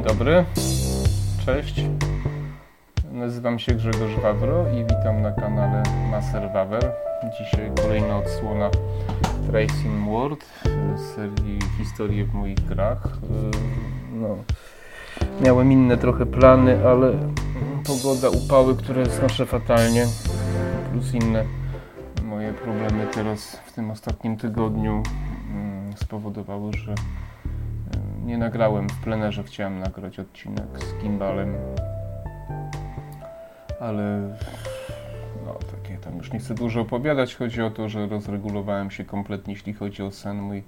Dzień dobry, cześć. Nazywam się Grzegorz Wawro i witam na kanale Maser Wawer. Dzisiaj kolejna odsłona Tracing World z serii Historie w moich grach. Yy, No, miałem inne trochę plany, ale pogoda, upały, które znoszę fatalnie, plus inne moje problemy teraz w tym ostatnim tygodniu mm, spowodowały, że nie nagrałem w plenerze. Chciałem nagrać odcinek z gimbalem, ale no takie tam już nie chcę dużo opowiadać. Chodzi o to, że rozregulowałem się kompletnie, jeśli chodzi o sen. Mój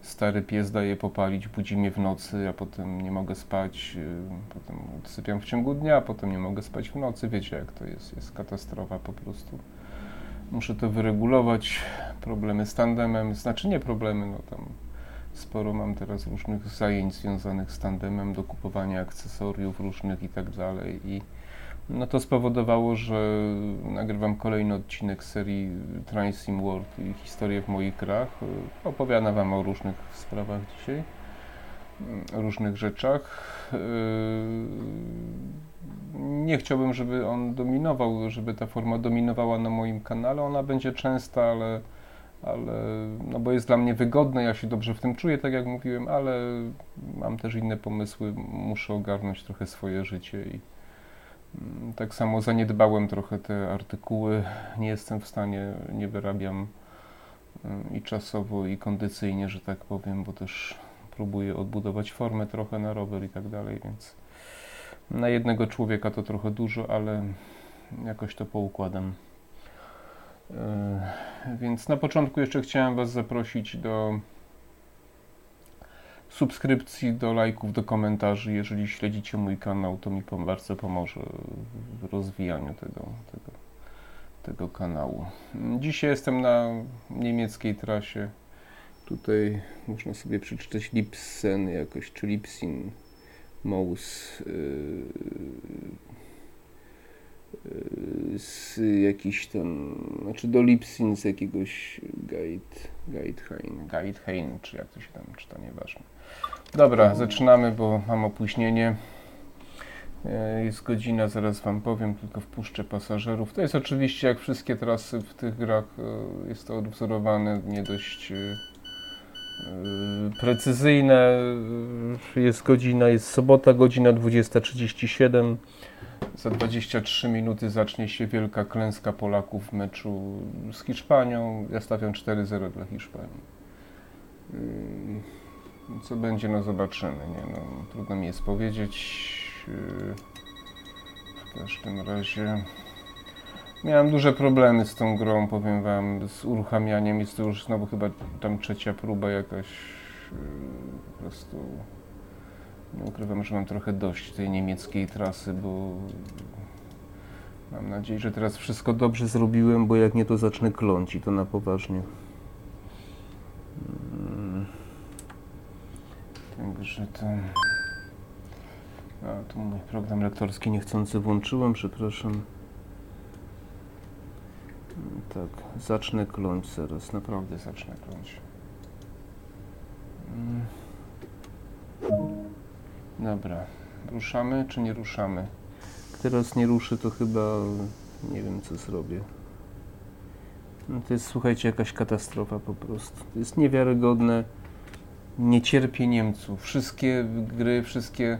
stary pies daje popalić, budzi mnie w nocy, a potem nie mogę spać. y, Potem sypiam w ciągu dnia, a potem nie mogę spać w nocy. Wiecie, jak to jest. Jest katastrofa po prostu. Muszę to wyregulować. Problemy z tandemem, znaczy nie problemy, no tam sporo mam teraz różnych zajęć związanych z tandemem, do kupowania akcesoriów różnych i tak dalej. I no to spowodowało, że nagrywam kolejny odcinek serii Transim World i historie w moich grach. Opowiadam Wam o różnych sprawach dzisiaj, różnych rzeczach. Nie chciałbym, żeby on dominował, żeby ta forma dominowała na moim kanale. Ona będzie częsta, ale, ale no bo jest dla mnie wygodne, ja się dobrze w tym czuję, tak jak mówiłem, ale mam też inne pomysły, muszę ogarnąć trochę swoje życie i mm, tak samo zaniedbałem trochę te artykuły, nie jestem w stanie, nie wyrabiam mm, i czasowo, i kondycyjnie, że tak powiem, bo też próbuję odbudować formę trochę na rower i tak dalej, więc na jednego człowieka to trochę dużo, ale jakoś to poukładam. Yy, Więc na początku jeszcze chciałem Was zaprosić do subskrypcji, do lajków, do komentarzy. Jeżeli śledzicie mój kanał, to mi bardzo pomoże w rozwijaniu tego, tego, tego kanału. Dzisiaj jestem na niemieckiej trasie. Tutaj można sobie przeczytać Lipsen jakoś, czy Lipsin. Mouse yy, z jakiś tam, znaczy do Lipsin z jakiegoś guide, Guidehain, Guidehain, czy jak to się tam czyta, nieważne. Dobra, zaczynamy, bo mam opóźnienie. Yy, Jest godzina, zaraz Wam powiem, tylko wpuszczę pasażerów. To jest oczywiście, jak wszystkie trasy w tych grach, yy, jest to odwzorowane nie dość yy, precyzyjne. Jest godzina, jest sobota, godzina 20.37. Za 23 minuty zacznie się wielka klęska Polaków w meczu z Hiszpanią. Ja stawiam 4-0 dla Hiszpanii. Co będzie, no zobaczymy. Nie? No, trudno mi jest powiedzieć. Yy, W każdym razie miałem duże problemy z tą grą, powiem Wam, z uruchamianiem. Jest to już znowu chyba tam trzecia próba jakaś. yy, Po prostu nie ukrywam, że mam trochę dość tej niemieckiej trasy, bo mam nadzieję, że teraz wszystko dobrze zrobiłem, bo jak nie, to zacznę kląć i to na poważnie. Mm. Także to... A, tu mój program lektorski niechcący włączyłem, przepraszam. Tak, zacznę kląć zaraz, naprawdę zacznę kląć. Mm. Dobra, ruszamy czy nie ruszamy? Teraz nie ruszy, to chyba nie wiem co zrobię. No to jest, słuchajcie, jakaś katastrofa po prostu. To jest niewiarygodne. Nie cierpię Niemców. Wszystkie gry, wszystkie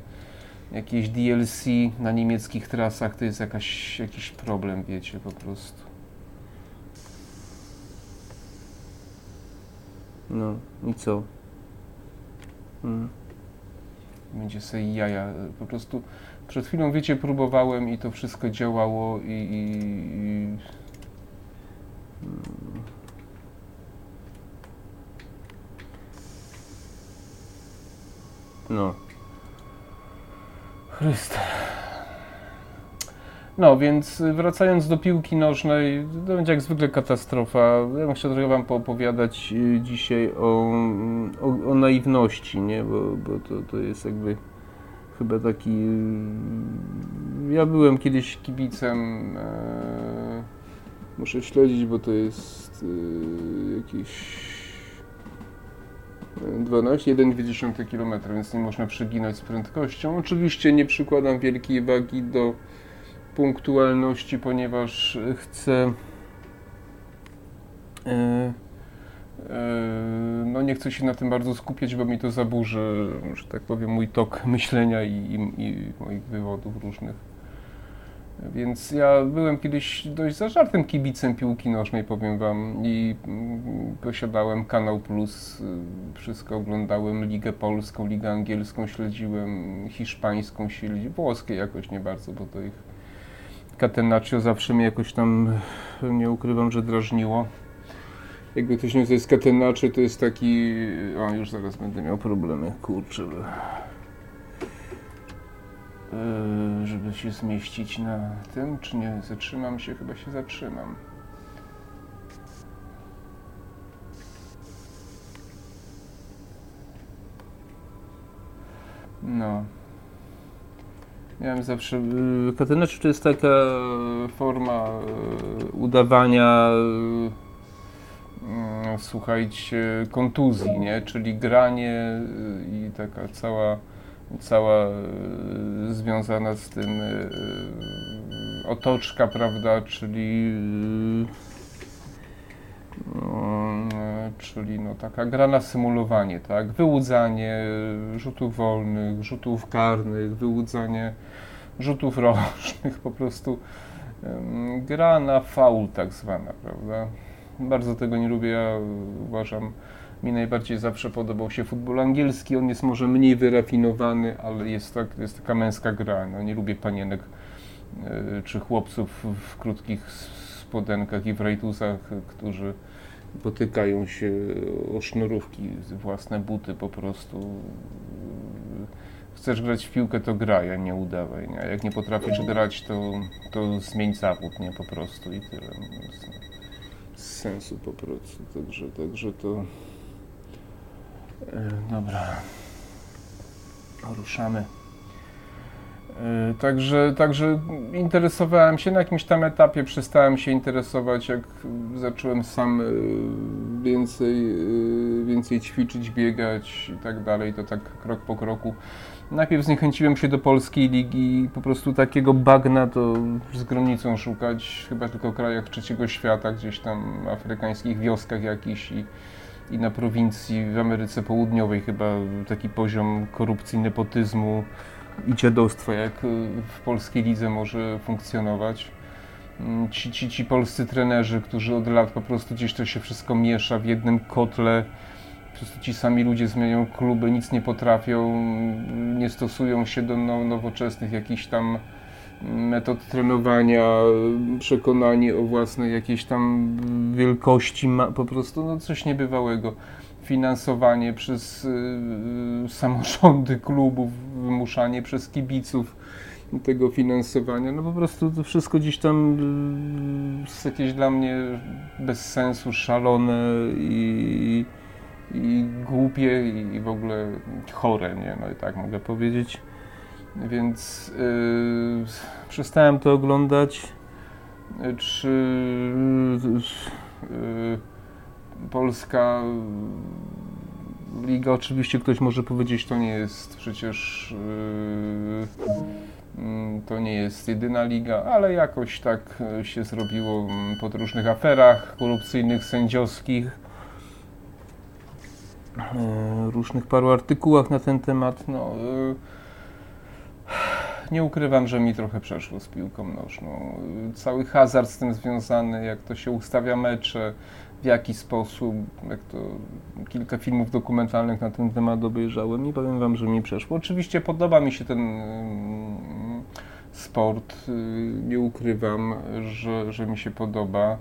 jakieś DLC na niemieckich trasach to jest jakaś, jakiś problem, wiecie, po prostu. No i co? Mm będzie sobie jaja. Po prostu przed chwilą, wiecie, próbowałem i to wszystko działało i... i, i... No. Chryste. No, więc wracając do piłki nożnej, to będzie jak zwykle katastrofa. Ja bym chciał trochę Wam poopowiadać y, dzisiaj o, o, o naiwności, nie? Bo, bo to, to jest jakby chyba taki... y, Ja byłem kiedyś kibicem... E... Muszę śledzić, bo to jest e... jakieś... 12,1 km, więc nie można przeginać z prędkością. Oczywiście nie przykładam wielkiej wagi do punktualności, ponieważ chcę e, e, no nie chcę się na tym bardzo skupiać, bo mi to zaburzy, że tak powiem, mój tok myślenia i, i, i moich wywodów różnych. Więc ja byłem kiedyś dość zażartym kibicem piłki nożnej, powiem Wam, i mm, posiadałem Kanał Plus, wszystko oglądałem, Ligę Polską, Ligę Angielską śledziłem, hiszpańską śledziłem, włoskie jakoś nie bardzo, bo to ich Catenaccio zawsze mnie jakoś tam, nie ukrywam, że drażniło. Jakby ktoś nie z Catenaccio, to jest taki, o już zaraz będę miał problemy, kurczę. Yy, żeby się zmieścić na tym, czy nie zatrzymam się? Chyba się zatrzymam. No. Miałem zawsze. Katynecz to jest taka forma yy, udawania, yy, słuchajcie, kontuzji, nie? Czyli granie i taka cała cała związana z tym otoczka, prawda, czyli e, czyli no taka gra na symulowanie, tak, wyłudzanie rzutów wolnych, rzutów karnych, wyłudzanie rzutów rocznych, po prostu gra na faul tak zwana, prawda. Bardzo tego nie lubię, ja uważam, mi najbardziej zawsze podobał się futbol angielski. On jest może mniej wyrafinowany, ale jest, tak, jest taka męska gra. No, nie lubię panienek e, czy chłopców w krótkich spodenkach i w rajtusach, którzy potykają się o sznurówki, własne buty po prostu. Chcesz grać w piłkę, to graj, a nie udawaj. Nie? A jak nie potrafisz grać, to, to zmień zawód, nie po prostu i tyle. No, z sensu po prostu. Także, także to. E, dobra. Ruszamy. E, także, także interesowałem się na jakimś tam etapie, przestałem się interesować, jak zacząłem sam e, więcej, więcej ćwiczyć, biegać i tak dalej, to tak krok po kroku. Najpierw zniechęciłem się do polskiej ligi, po prostu takiego bagna to z granicą szukać, chyba tylko w krajach trzeciego świata, gdzieś tam afrykańskich wioskach jakichś i i na prowincji w Ameryce Południowej chyba taki poziom korupcji, nepotyzmu i dziadostwa, jak w polskiej lidze może funkcjonować. Mm, ci, ci, ci polscy trenerzy, którzy od lat po prostu gdzieś to się wszystko miesza w jednym kotle, po prostu ci sami ludzie zmieniają kluby, nic nie potrafią, nie stosują się do nowoczesnych jakichś tam metod trenowania, przekonanie o własnej jakiejś tam wielkości, po prostu no coś niebywałego. Finansowanie przez y, samorządy klubów, wymuszanie przez kibiców tego finansowania, no po prostu to wszystko gdzieś tam y, jest jakieś dla mnie bez sensu, szalone i, i głupie i w ogóle chore, nie? No i tak mogę powiedzieć. Więc yy, przestałem to oglądać. Czy yy, Polska Liga, oczywiście ktoś może powiedzieć, to nie jest przecież yy, to nie jest jedyna liga, ale jakoś tak się zrobiło pod różnych aferach korupcyjnych, sędziowskich, yy, różnych paru artykułach na ten temat. No, yy, nie ukrywam, że mi trochę przeszło z piłką nożną. Cały hazard z tym związany, jak to się ustawia mecze, w jaki sposób, jak to kilka filmów dokumentalnych na ten temat obejrzałem i powiem Wam, że mi przeszło. Oczywiście podoba mi się ten mm, sport, y, nie ukrywam, że, że mi się podoba.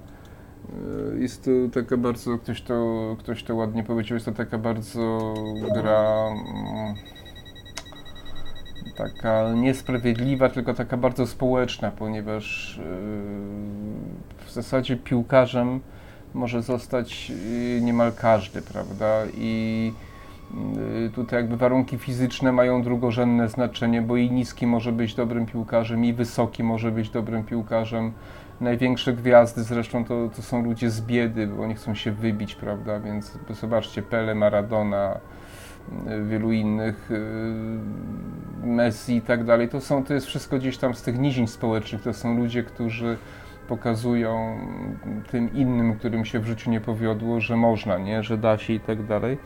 Y, jest to taka bardzo, ktoś to, ktoś to ładnie powiedział, jest to taka bardzo gra mm, taka niesprawiedliwa, tylko taka bardzo społeczna, ponieważ yy, w zasadzie piłkarzem może zostać yy, niemal każdy, prawda? I yy, tutaj jakby warunki fizyczne mają drugorzędne znaczenie, bo i niski może być dobrym piłkarzem, i wysoki może być dobrym piłkarzem. największe gwiazdy zresztą to, to są ludzie z biedy, bo oni chcą się wybić, prawda? Więc zobaczcie, Pele, Maradona, wielu innych, Messi i tak dalej. To, są, to jest wszystko gdzieś tam z tych nizin społecznych. To są ludzie, którzy pokazują tym innym, którym się w życiu nie powiodło, że można, nie? że da się i tak dalej.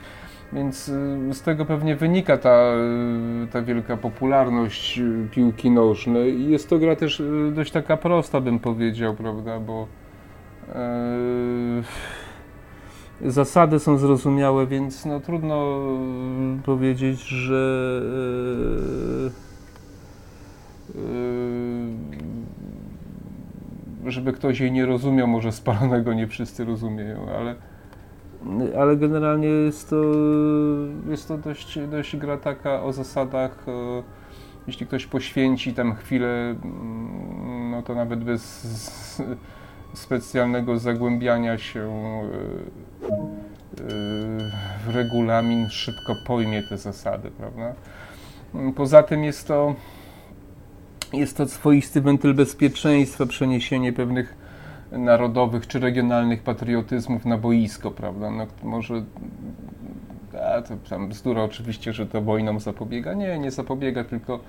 Więc y, z tego pewnie wynika ta, y, ta wielka popularność y, piłki nożnej i jest to gra też dość taka prosta, bym powiedział, prawda, bo e, zasady są zrozumiałe, więc no, trudno powiedzieć, że e, żeby ktoś jej nie rozumiał, może spalonego nie wszyscy rozumieją, ale ale generalnie jest to, jest to dość, dość gra taka o zasadach, e, jeśli ktoś poświęci tam chwilę, mm, no to nawet bez specjalnego zagłębiania się e, e, w regulamin szybko pojmie te zasady, prawda? Poza tym jest to jest to swoisty wentyl bezpieczeństwa, przeniesienie pewnych narodowych czy regionalnych patriotyzmów na boisko, prawda? No, może a to tam bzdura oczywiście, że to wojną zapobiega. Nie, nie zapobiega, tylko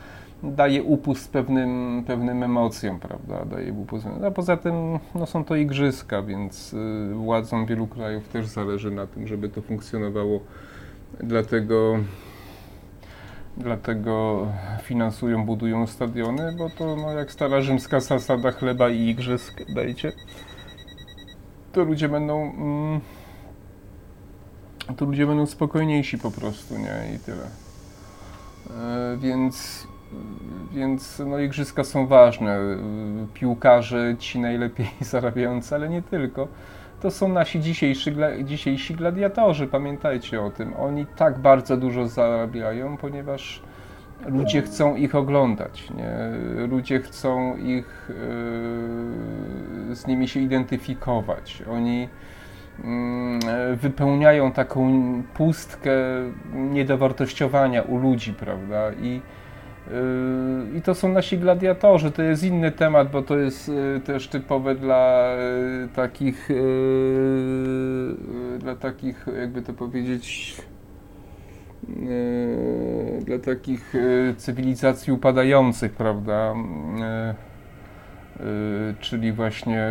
daje upust pewnym, pewnym emocjom, prawda? Daje upust. A poza tym no, są to igrzyska, więc y, władzom wielu krajów też zależy na tym, żeby to funkcjonowało. Dlatego dlatego finansują, budują stadiony, bo to no, jak stara rzymska zasada chleba i igrzysk dajcie, to ludzie będą mm, to ludzie będą spokojniejsi po prostu, nie? I tyle. E, więc więc no, igrzyska są ważne. Piłkarze, ci najlepiej zarabiający, ale nie tylko to są nasi dzisiejsi, dzisiejsi gladiatorzy, pamiętajcie o tym. Oni tak bardzo dużo zarabiają, ponieważ ludzie chcą ich oglądać, nie? ludzie chcą ich yy, z nimi się identyfikować. Oni yy, wypełniają taką pustkę niedowartościowania u ludzi, prawda? I I to są nasi gladiatorzy. To jest inny temat, bo to jest yy, też typowe dla yy, takich, dla takich, jakby to powiedzieć, dla takich cywilizacji upadających, prawda? Czyli właśnie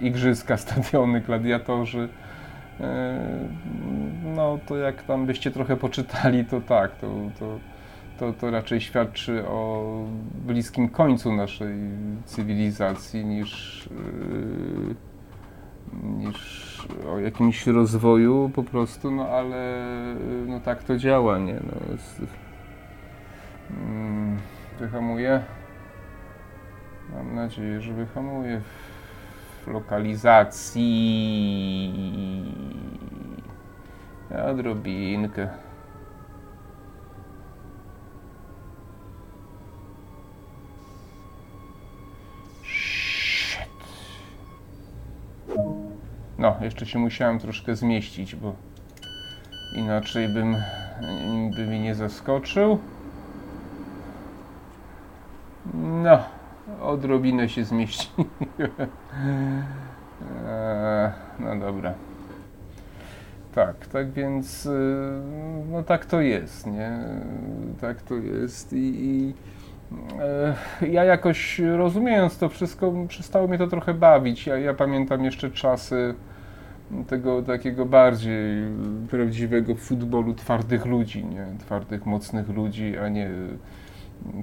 igrzyska, stadiony, gladiatorzy. No to jak tam byście trochę poczytali, to tak, to, to to, to raczej świadczy o bliskim końcu naszej cywilizacji niż, yy, niż o jakimś rozwoju po prostu, no ale no tak to działa, nie? No, z, mm, wyhamuje. Mam nadzieję, że wyhamuje w lokalizacji. Odrobinkę. No, jeszcze się musiałem troszkę zmieścić, bo inaczej bym by mi nie zaskoczył. No, odrobinę się zmieściłem. no dobra. Tak, tak więc y, no tak to jest, nie? Tak to jest i, i e, ja jakoś rozumiejąc to wszystko, przestało mnie to trochę bawić. Ja, ja pamiętam jeszcze czasy tego takiego bardziej prawdziwego futbolu twardych ludzi, nie? Twardych, mocnych ludzi, a nie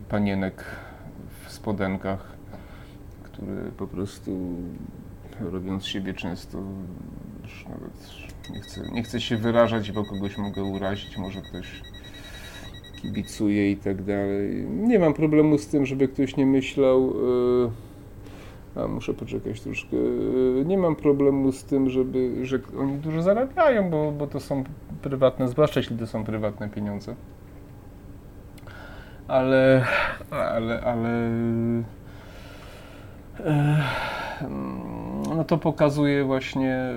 panienek w spodenkach, które po prostu robiąc siebie często już nawet nie chcę, nie chcę się wyrażać, bo kogoś mogę urazić, może ktoś kibicuje i tak dalej. Nie mam problemu z tym, żeby ktoś nie myślał yy, a muszę poczekać troszkę. Nie mam problemu z tym, żeby, że oni dużo zarabiają, bo, bo to są prywatne, zwłaszcza jeśli to są prywatne pieniądze. Ale, ale, ale e, no to pokazuje właśnie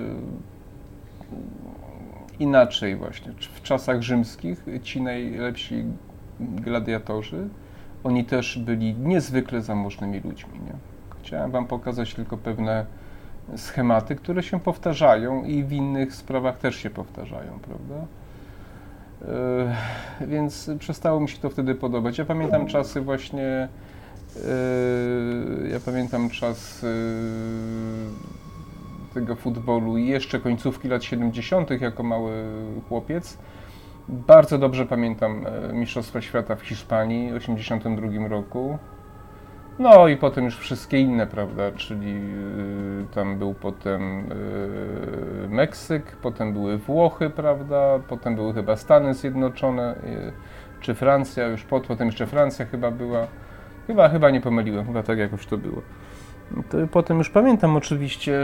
inaczej właśnie. W czasach rzymskich ci najlepsi gladiatorzy, oni też byli niezwykle zamożnymi ludźmi, nie? Chciałem Wam pokazać tylko pewne schematy, które się powtarzają i w innych sprawach też się powtarzają, prawda? Yy, więc przestało mi się to wtedy podobać. Ja pamiętam czasy właśnie, yy, ja pamiętam czas yy, tego futbolu i jeszcze końcówki lat 70. jako mały chłopiec. Bardzo dobrze pamiętam Mistrzostwa Świata w Hiszpanii w 1982 roku. No i potem już wszystkie inne, prawda, czyli y, tam był potem y, Meksyk, potem były Włochy, prawda, potem były chyba Stany Zjednoczone, y, czy Francja, już pod, potem jeszcze Francja chyba była. Chyba, chyba nie pomyliłem, chyba tak jakoś to było. To potem już pamiętam oczywiście.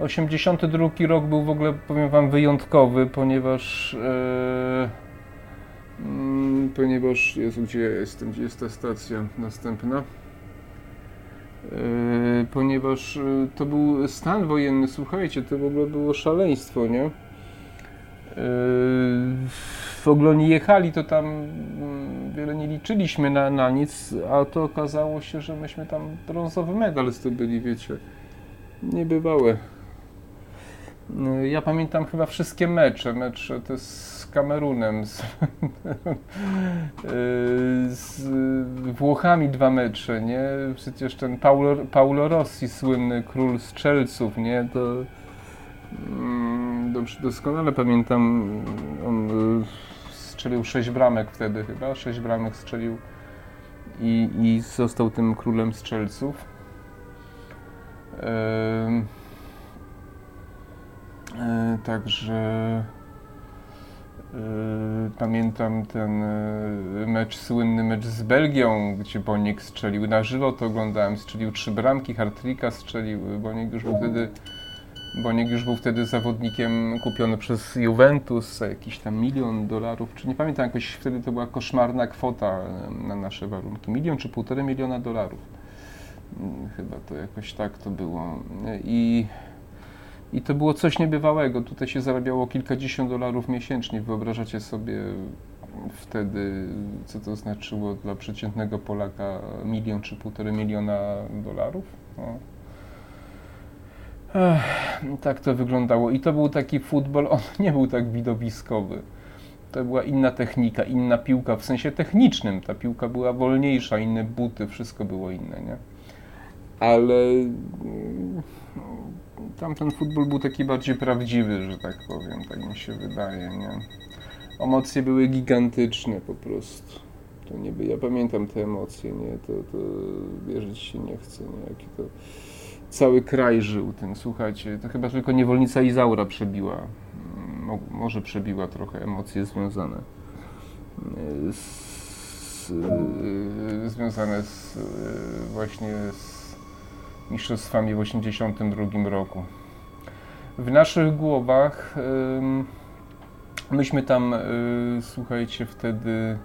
82 rok był w ogóle, powiem Wam, wyjątkowy, ponieważ Mm, ponieważ jest gdzie jestem, gdzie jest ta stacja następna. E, ponieważ e, to był stan wojenny, słuchajcie, to w ogóle było szaleństwo, nie? E, w ogóle nie jechali, to tam mm, wiele nie liczyliśmy na, na nic, a to okazało się, że myśmy tam brązowy medal zdobyli, wiecie. Niebywałe. Ja pamiętam chyba wszystkie mecze, mecze to jest Kamerunem, z, z, Włochami dwa mecze, nie? Przecież ten Paulo, Paulo Rossi, słynny król strzelców, nie? To mm, dobrze, doskonale pamiętam, on y, strzelił sześć bramek wtedy chyba, sześć bramek strzelił i, i został tym królem strzelców. E, także Yy, pamiętam ten yy, mecz, słynny mecz z Belgią, gdzie Bonik strzelił na żywo, to oglądałem, strzelił trzy bramki, Hartrika strzelił, Bonik już był wtedy Bonik już był wtedy zawodnikiem kupiony przez Juventus za jakiś tam milion dolarów, czy nie pamiętam, jakoś wtedy to była koszmarna kwota na nasze warunki, milion czy półtorej miliona dolarów. Mm, chyba to jakoś tak to było. I i to było coś niebywałego. Tutaj się zarabiało kilkadziesiąt dolarów miesięcznie. Wyobrażacie sobie wtedy, co to znaczyło dla przeciętnego Polaka milion czy półtorej miliona dolarów? No. Ech, tak to wyglądało. I to był taki futbol, on nie był tak widowiskowy. To była inna technika, inna piłka w sensie technicznym. Ta piłka była wolniejsza, inne buty, wszystko było inne, nie? Ale tamten futbol był taki bardziej prawdziwy, że tak powiem, tak mi się wydaje, nie? Emocje były gigantyczne po prostu. To nie by, ja pamiętam te emocje, nie? To, to wierzyć się nie chce, nie? Jaki to cały kraj żył tym, słuchajcie, to chyba tylko niewolnica Izaura przebiła, Mo, może przebiła trochę emocje związane z, z związane z właśnie z mistrzostwami w 1982 roku. W naszych głowach myśmy tam, y, słuchajcie, wtedy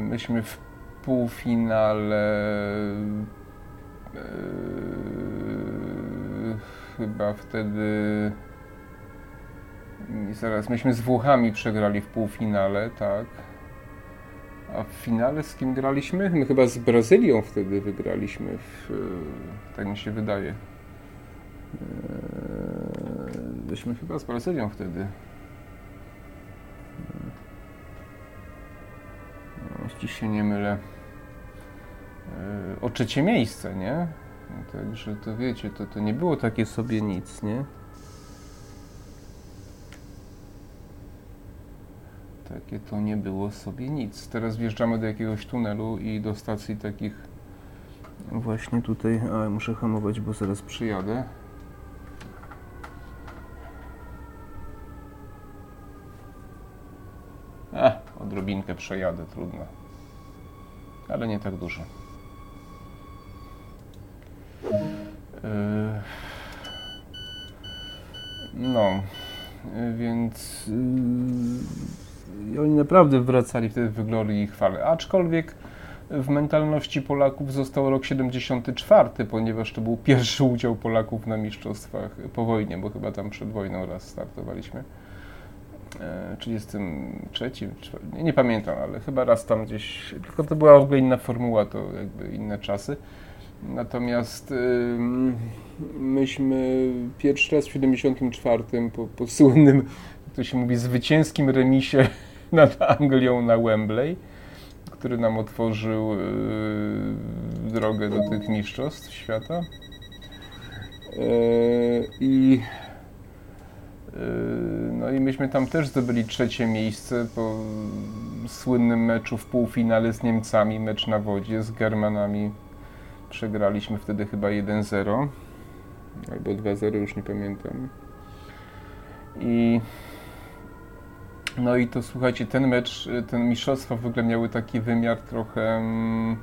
myśmy w półfinale y, chyba wtedy zaraz myśmy z Włochami przegrali w półfinale, tak. A w finale z kim graliśmy? My chyba z Brazylią wtedy wygraliśmy, w, e, tak mi się wydaje. Byliśmy e, chyba z Brazylią wtedy. E, jeśli się nie mylę. O trzecie miejsce, nie? Także to wiecie, to, to nie było takie sobie nic, nie? Takie to nie było sobie nic. Teraz wjeżdżamy do jakiegoś tunelu i do stacji takich właśnie tutaj, a muszę hamować, bo zaraz przyjadę. A, odrobinkę przejadę, trudno. Ale nie tak dużo. Yy, no, więc yy, i oni naprawdę wracali wtedy w glorii i chwale. Aczkolwiek w mentalności Polaków został rok 74, ponieważ to był pierwszy udział Polaków na mistrzostwach po wojnie, bo chyba tam przed wojną raz startowaliśmy. e, 33, nie, nie pamiętam, ale chyba raz tam gdzieś, tylko to była w ogóle inna formuła, to jakby inne czasy. Natomiast y, myśmy pierwszy raz w 74 po, po słynnym, to się mówi, zwycięskim remisie nad Anglią na Wembley, który nam otworzył y, drogę do tych mistrzostw świata. Y, I no i myśmy tam też zdobyli trzecie miejsce po słynnym meczu w półfinale z Niemcami, mecz na wodzie z Germanami Przegraliśmy wtedy chyba 1-0 albo 2-0, już nie pamiętam. I no i to słuchajcie, ten mecz, ten mistrzostwa w ogóle miały taki wymiar trochę mm,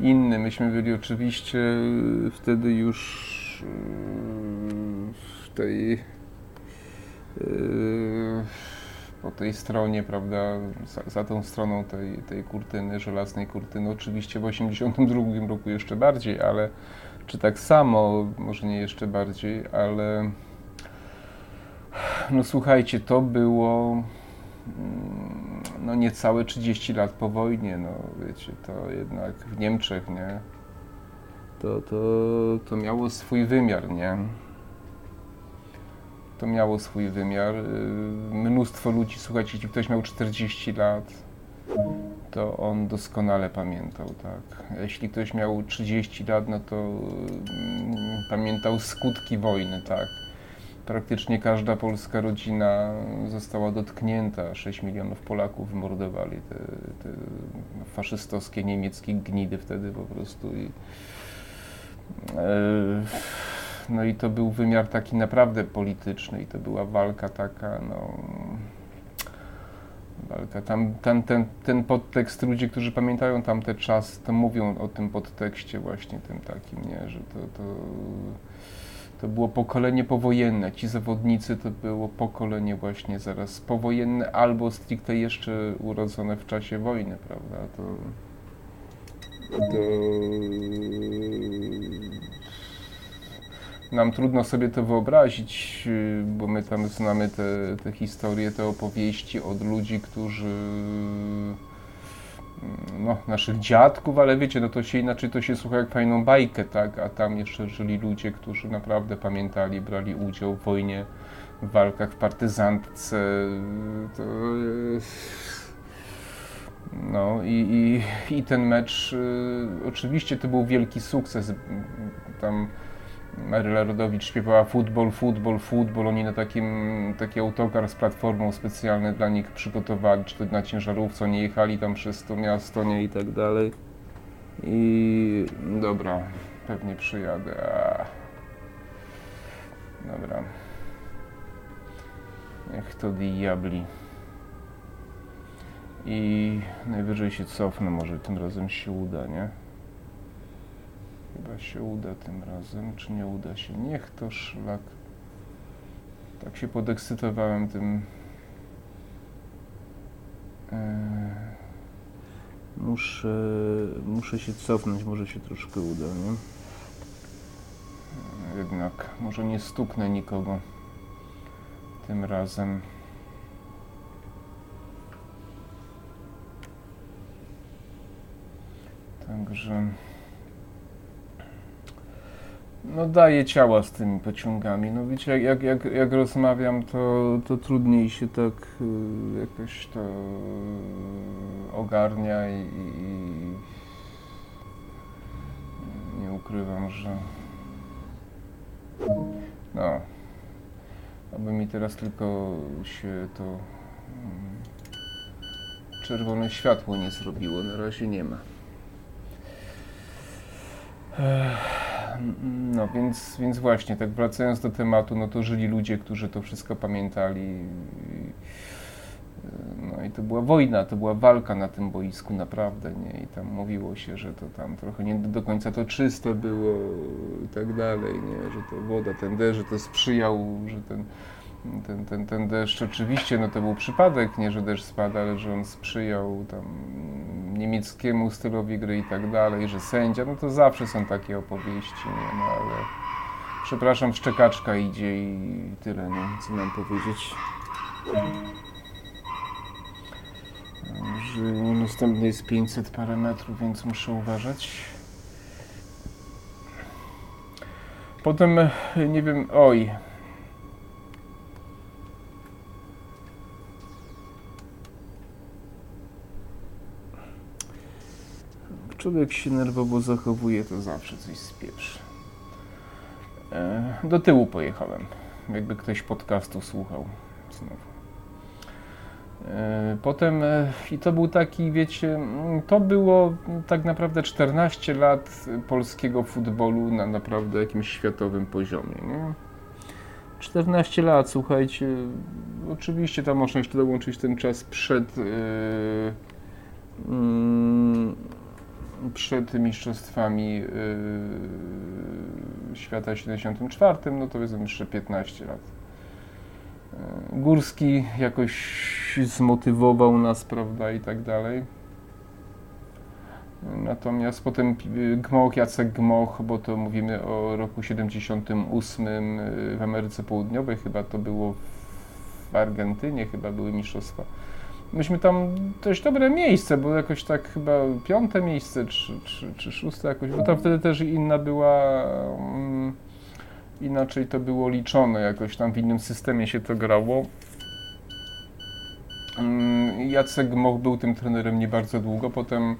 inny. Myśmy byli oczywiście wtedy już w tej po tej stronie, prawda, za, za tą stroną tej, tej kurtyny, żelaznej kurtyny. Oczywiście w 1982 roku jeszcze bardziej, ale czy tak samo, może nie jeszcze bardziej, ale no słuchajcie, to było mm, no niecałe 30 lat po wojnie, no wiecie, to jednak w Niemczech, nie? To, to, to miało swój wymiar, nie? to miało swój wymiar. Y, mnóstwo ludzi, słuchajcie, jeśli ktoś miał 40 lat, to on doskonale pamiętał, tak. Jeśli ktoś miał 30 lat, no to mm, pamiętał skutki wojny, tak. Praktycznie każda polska rodzina została dotknięta. 6 milionów Polaków wymordowali te, te faszystowskie niemieckie gnidy wtedy po prostu. I, e, no i to był wymiar taki naprawdę polityczny i to była walka taka, no walka. Tam, tam ten, ten podtekst, ludzie, którzy pamiętają tamte czas, to mówią o tym podtekście właśnie tym takim, nie, że to, to, to było pokolenie powojenne. Ci zawodnicy to było pokolenie właśnie zaraz powojenne albo stricte jeszcze urodzone w czasie wojny, prawda? To, to nam trudno sobie to wyobrazić, bo my tam znamy te, te historie, te opowieści od ludzi, którzy no, naszych dziadków, ale wiecie, no to się inaczej to się słucha jak fajną bajkę, tak? A tam jeszcze żyli ludzie, którzy naprawdę pamiętali, brali udział w wojnie, w walkach w partyzantce. To no i, i, i ten mecz, y, oczywiście to był wielki sukces. Tam Maryla Rodowicz śpiewała futbol, futbol, futbol. Oni na takim, taki autokar z platformą specjalny dla nich przygotowali, czy to na ciężarówce, oni jechali tam przez to miasto, nie i tak dalej. I dobra, pewnie przyjadę. Dobra. Niech to diabli. I najwyżej się cofnę, może tym razem się uda, nie? Chyba się uda tym razem, czy nie uda się? Niech to szlak. Tak się podekscytowałem tym. Eee, muszę, muszę się cofnąć, może się troszkę uda, nie? Jednak, może nie stuknę nikogo tym razem. Także. No daje ciała z tymi pociągami. No wiecie, jak, jak, jak rozmawiam, to, to trudniej się tak y, jakoś to ogarnia i, i nie ukrywam, że no, aby mi teraz tylko się to mm, czerwone światło nie zrobiło, na razie nie ma. Ech. No więc, więc właśnie, tak wracając do tematu, no to żyli ludzie, którzy to wszystko pamiętali. No i to była wojna, to była walka na tym boisku naprawdę, nie? I tam mówiło się, że to tam trochę nie do końca to czyste było i tak dalej, nie? Że to woda, ten deszcz, że to sprzyjał, że ten ten, ten, ten deszcz oczywiście, no to był przypadek, nie, że deszcz spada, ale że on sprzyjał tam niemieckiemu stylowi gry i tak dalej, że sędzia, no to zawsze są takie opowieści, nie, no ale przepraszam, szczekaczka idzie i tyle, nie, co mam powiedzieć. Że następny jest 500 parę metrów, więc muszę uważać. Potem, nie wiem, oj. Człowiek się nerwowo zachowuje, to zawsze coś spieprzy. E, do tyłu pojechałem, jakby ktoś podcastu słuchał znowu. E, potem, e, i to był taki, wiecie, mm, to było tak naprawdę 14 lat polskiego futbolu na naprawdę jakimś światowym poziomie. Nie? 14 lat, słuchajcie, oczywiście tam można jeszcze dołączyć ten czas przed, yy, yy, przed mistrzostwami yy, świata 74, no to jest jeszcze 15 lat. Górski jakoś zmotywował nas, prawda, i tak dalej. Natomiast potem Gmoch, Jacek Gmoch, bo to mówimy o roku 78 y, w Ameryce Południowej, chyba to było w Argentynie, chyba były mistrzostwa. Myśmy tam dość dobre miejsce, bo jakoś tak chyba piąte miejsce, czy, czy, czy szóste jakoś, bo tam wtedy też inna była, um, inaczej to było liczone, jakoś tam w innym systemie się to grało. Um, Jacek Gmoch był tym trenerem nie bardzo długo, potem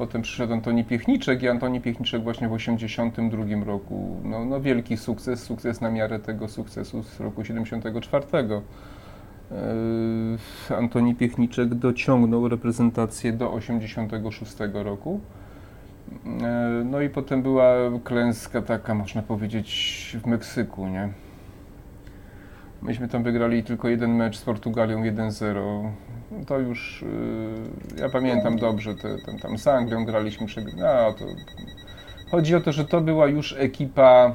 Potem przyszedł Antoni Piechniczek i Antoni Piechniczek właśnie w 1982 roku. No, no wielki sukces, sukces na miarę tego sukcesu z roku 74. Yy, Antoni Piechniczek dociągnął reprezentację do 86 roku. Yy, no i potem była klęska taka, można powiedzieć, w Meksyku, nie? Myśmy tam wygrali tylko jeden mecz z Portugalią 1-0 to już y, ja pamiętam dobrze, te, ten, tam z Anglią graliśmy, no to chodzi o to, że to była już ekipa,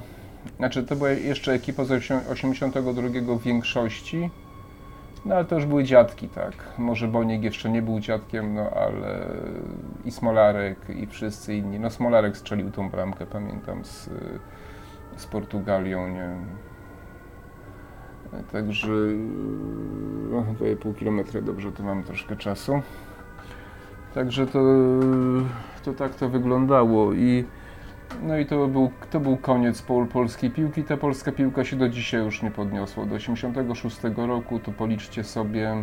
znaczy to była jeszcze ekipa z 82 w większości, no ale to już były dziadki, tak. Może Boniek jeszcze nie był dziadkiem, no ale i Smolarek i wszyscy inni. No Smolarek strzelił tą bramkę, pamiętam, z, z Portugalią, nie Także no, 2,5 km, dobrze, to mamy troszkę czasu. Także to, to tak to wyglądało i no i to był, to był koniec pol, polskiej piłki. Ta polska piłka się do dzisiaj już nie podniosła. Do 86 roku to policzcie sobie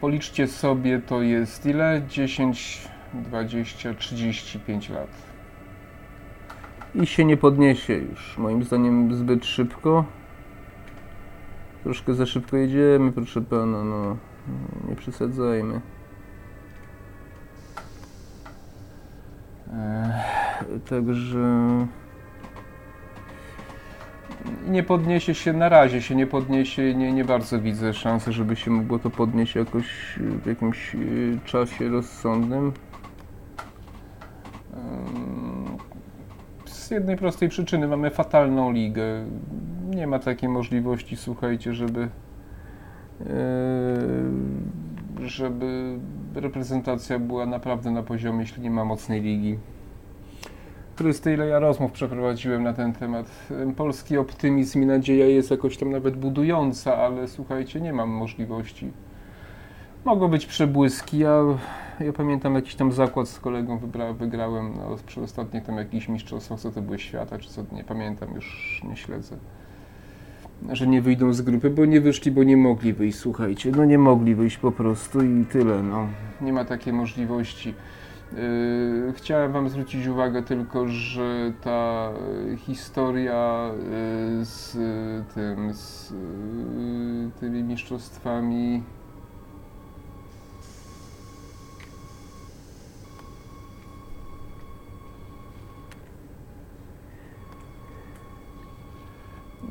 policzcie sobie to jest ile? 10, 20, 35 lat i się nie podniesie już. Moim zdaniem zbyt szybko. Troszkę za szybko jedziemy, proszę pana, no. Nie przesadzajmy. Także nie podniesie się na razie, się nie podniesie, nie, nie bardzo widzę szansy, żeby się mogło to podnieść jakoś w jakimś y, czasie rozsądnym. z jednej prostej przyczyny. Mamy fatalną ligę. Nie ma takiej możliwości, słuchajcie, żeby e, żeby reprezentacja była naprawdę na poziomie, jeśli nie ma mocnej ligi. Krysty, ile ja rozmów przeprowadziłem na ten temat. Polski optymizm i nadzieja jest jakoś tam nawet budująca, ale słuchajcie, nie mam możliwości. Mogą być przebłyski. Ja, ja pamiętam jakiś tam zakład z kolegą wybra, wygrałem no, przy ostatnich tam jakichś mistrzostwach, co to były świata, czy co, nie pamiętam, już nie śledzę. Że nie wyjdą z grupy, bo nie wyszli, bo nie mogli wyjść, słuchajcie. No nie mogli wyjść po prostu i tyle, no. Nie ma takiej możliwości. Yy, chciałem Wam zwrócić uwagę tylko, że ta historia yy, z tym, z yy, tymi mistrzostwami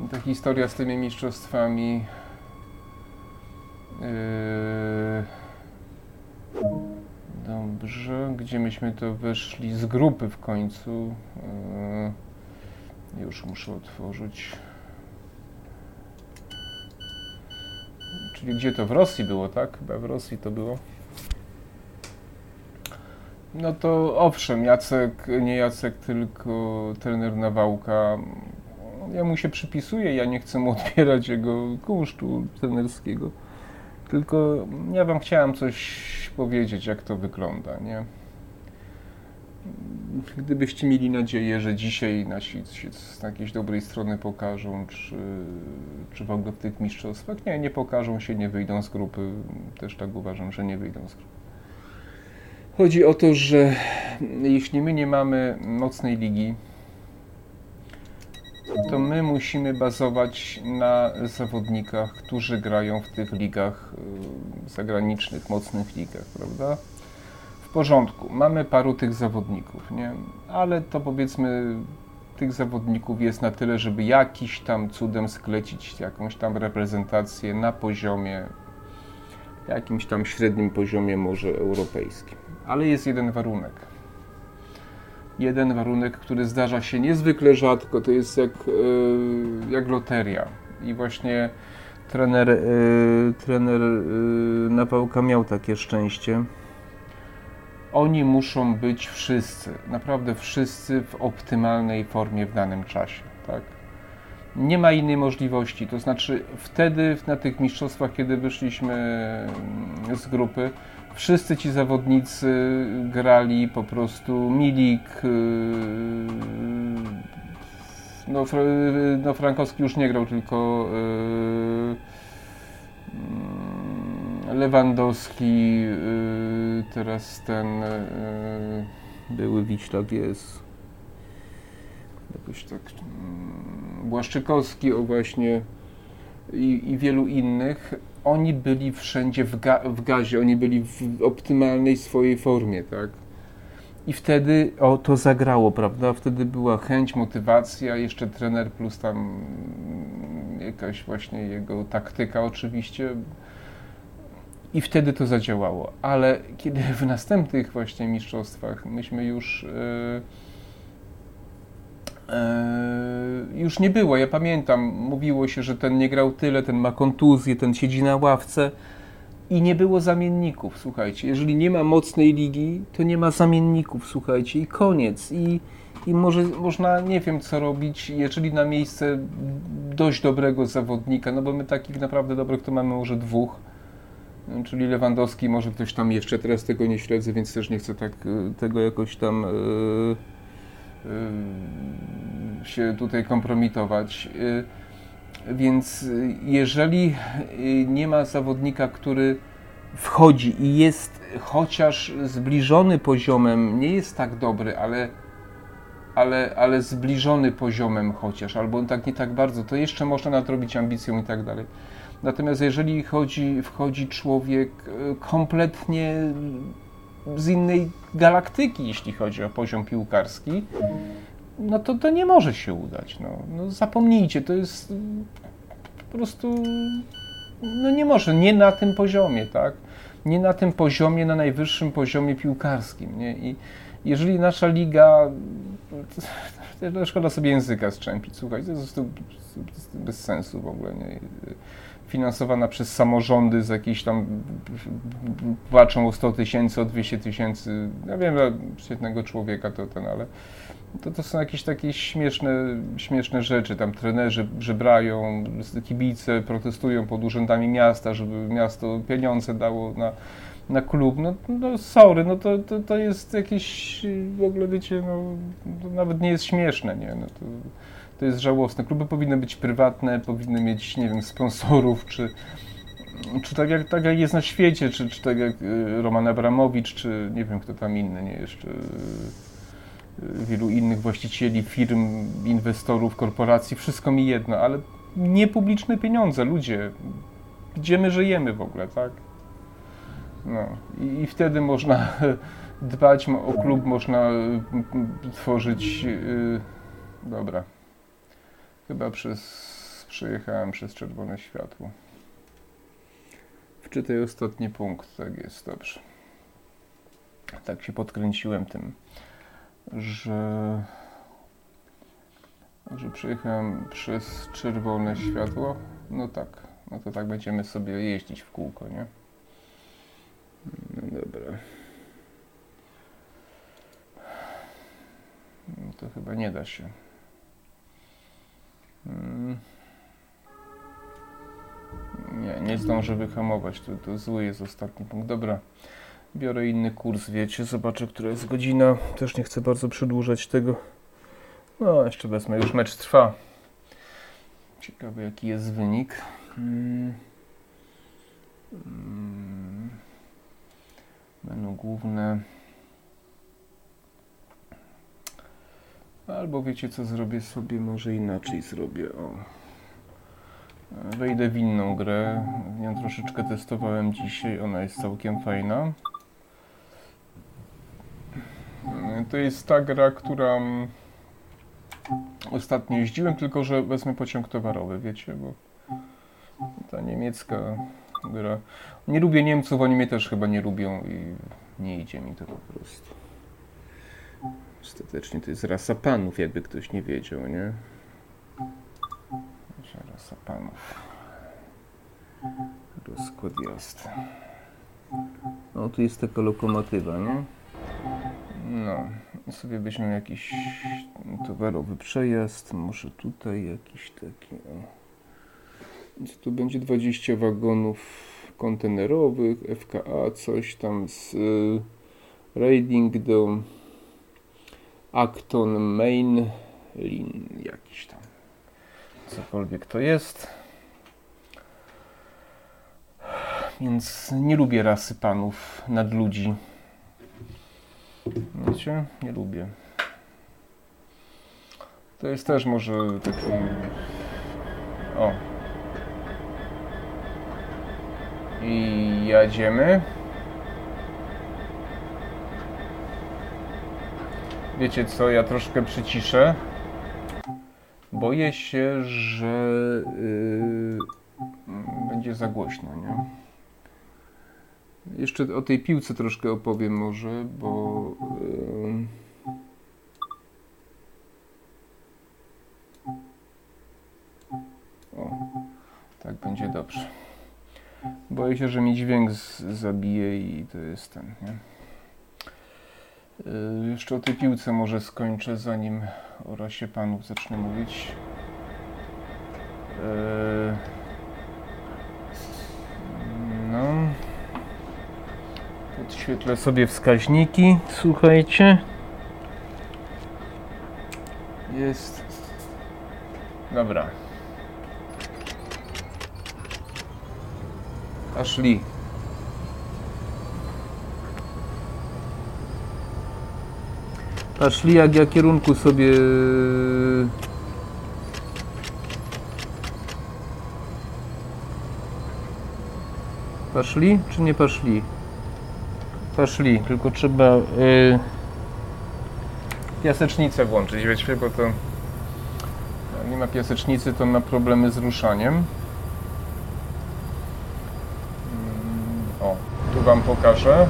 ta historia z tymi mistrzostwami. Yy, dobrze, gdzie myśmy to weszli z grupy w końcu. Yy, już muszę otworzyć. Czyli gdzie to w Rosji było, tak? Chyba w Rosji to było. No to owszem, Jacek, nie Jacek, tylko trener Nawałka ja mu się przypisuję, ja nie chcę mu odbierać jego kunsztu trenerskiego. Tylko ja wam chciałem coś powiedzieć, jak to wygląda, nie? Gdybyście mieli nadzieję, że dzisiaj nasi z jakiejś dobrej strony pokażą, czy, czy w ogóle w tych mistrzostwach, nie, nie pokażą się, nie wyjdą z grupy. Też tak uważam, że nie wyjdą z grupy. Chodzi o to, że jeśli my nie mamy mocnej ligi, to my musimy bazować na zawodnikach, którzy grają w tych ligach y, zagranicznych, mocnych ligach, prawda? W porządku, mamy paru tych zawodników, nie? Ale to powiedzmy, tych zawodników jest na tyle, żeby jakiś tam cudem sklecić jakąś tam reprezentację na poziomie, jakimś tam średnim poziomie może europejskim. Ale jest jeden warunek jeden warunek, który zdarza się niezwykle rzadko, to jest jak, e, jak loteria. I właśnie trener, e, trener e, Napałka miał takie szczęście. Oni muszą być wszyscy, naprawdę wszyscy w optymalnej formie w danym czasie. Tak? Nie ma innej możliwości. To znaczy, wtedy na tych mistrzostwach, kiedy wyszliśmy z grupy, wszyscy ci zawodnicy grali po prostu Milik, y, no, no Frankowski już nie grał, tylko y, Lewandowski, y, teraz ten były Wiślak jest jakoś tak Błaszczykowski, o właśnie i, i wielu innych oni byli wszędzie w, ga w gazie, oni byli w optymalnej swojej formie, tak? I wtedy o, to zagrało, prawda? Wtedy była chęć, motywacja, jeszcze trener plus tam jakaś właśnie jego taktyka oczywiście. I wtedy to zadziałało. Ale kiedy w następnych właśnie mistrzostwach myśmy już... Yy, już nie było. Ja pamiętam, mówiło się, że ten nie grał tyle, ten ma kontuzję, ten siedzi na ławce i nie było zamienników. Słuchajcie, jeżeli nie ma mocnej ligi, to nie ma zamienników, słuchajcie, i koniec. I, i może, można, nie wiem co robić, jeżeli na miejsce dość dobrego zawodnika, no bo my takich naprawdę dobrych to mamy może dwóch, czyli Lewandowski, może ktoś tam jeszcze, teraz tego nie śledzę, więc też nie chcę tak y, tego jakoś tam. Yy się tutaj kompromitować. Y, więc jeżeli y, nie ma zawodnika, który wchodzi i jest chociaż zbliżony poziomem, nie jest tak dobry, ale, ale, ale zbliżony poziomem chociaż, albo tak nie tak bardzo, to jeszcze można nadrobić ambicją i tak dalej. Natomiast jeżeli chodzi, wchodzi człowiek kompletnie z innej galaktyki, jeśli chodzi o poziom piłkarski, no to to nie może się udać. No, no zapomnijcie, to jest po prostu, no nie może, nie na tym poziomie, tak? Nie na tym poziomie, na najwyższym poziomie piłkarskim, nie? I jeżeli nasza liga, to szkoda sobie języka strzępić, słuchaj, to jest bez sensu w ogóle, nie? Finansowana przez samorządy z jakichś tam walczą o 100 tysięcy, o 200 tysięcy. Ja wiem, że świetnego człowieka to ten, ale to, to są jakieś takie śmieszne, śmieszne rzeczy. Tam trenerzy żebrają, kibice protestują pod urzędami miasta, żeby miasto pieniądze dało na, na klub. No, no sorry, no to, to, to jest jakieś w ogóle, wiecie, no, nawet nie jest śmieszne, nie? No to, to jest żałosne. Kluby powinny być prywatne, powinny mieć, nie wiem, sponsorów, czy, czy tak, jak, tak jak jest na świecie, czy, czy tak jak y, Roman Abramowicz, czy nie wiem kto tam inny, nie jeszcze y, y, wielu innych właścicieli firm, inwestorów, korporacji, wszystko mi jedno, ale nie publiczne pieniądze, ludzie, gdzie my żyjemy w ogóle, tak? No i, i wtedy można dbać o klub, można tworzyć. Yy, dobra. Chyba przez, przejechałem przez czerwone światło. Wczytaj ostatni punkt, tak jest, dobrze. Tak się podkręciłem tym, że, że przejechałem przez czerwone światło. No tak, no to tak będziemy sobie jeździć w kółko, nie? No dobra. No to chyba nie da się. Nie, nie zdążę wyhamować. To, to zły jest ostatni punkt. Dobra. Biorę inny kurs, wiecie. Zobaczę, która jest godzina. Też nie chcę bardzo przedłużać tego. No, jeszcze wezmę. Już mecz trwa. Ciekawe, jaki jest wynik. Mm. Mm. Menu główne. Albo wiecie co zrobię sobie, może inaczej zrobię. O. Wejdę w inną grę. Nią troszeczkę testowałem dzisiaj, ona jest całkiem fajna. To jest ta gra, która ostatnio jeździłem, tylko że wezmę pociąg towarowy, wiecie, bo ta niemiecka gra. Nie lubię Niemców, oni mnie też chyba nie lubią i nie idzie mi to po prostu. Ostatecznie to jest rasa panów, jakby ktoś nie wiedział, nie? Rasa panów. Rozkład jazdy. No, tu jest taka lokomotywa, nie? No, sobie weźmiemy jakiś towarowy przejazd, może tutaj jakiś taki, o. Więc tu będzie 20 wagonów kontenerowych, FKA, coś tam z y, raiding do Acton Main Lin, jakiś tam, cokolwiek to jest. Więc nie lubię rasy panów nad ludzi. Wiecie? Nie lubię. To jest też może taki... O. I jedziemy. Wiecie co, ja troszkę przyciszę. Boję się, że yy, będzie za głośno, nie? Jeszcze o tej piłce troszkę opowiem może, bo... Yy, o, tak będzie dobrze. Boję się, że mi dźwięk zabije i to jest ten, nie? Yy, jeszcze o tej piłce może skończę, zanim o rasie panów zacznę mówić. Yy, no. Podświetlę sobie wskaźniki. Słuchajcie. Jest. Dobra. Ashley. Paszli jak ja kierunku sobie Paszli czy nie paszli? Paszli, tylko trzeba yy, piasecznicę włączyć, wiecie, bo to jak nie ma piasecznicy, to ma problemy z ruszaniem. Mm, O, tu Wam pokażę.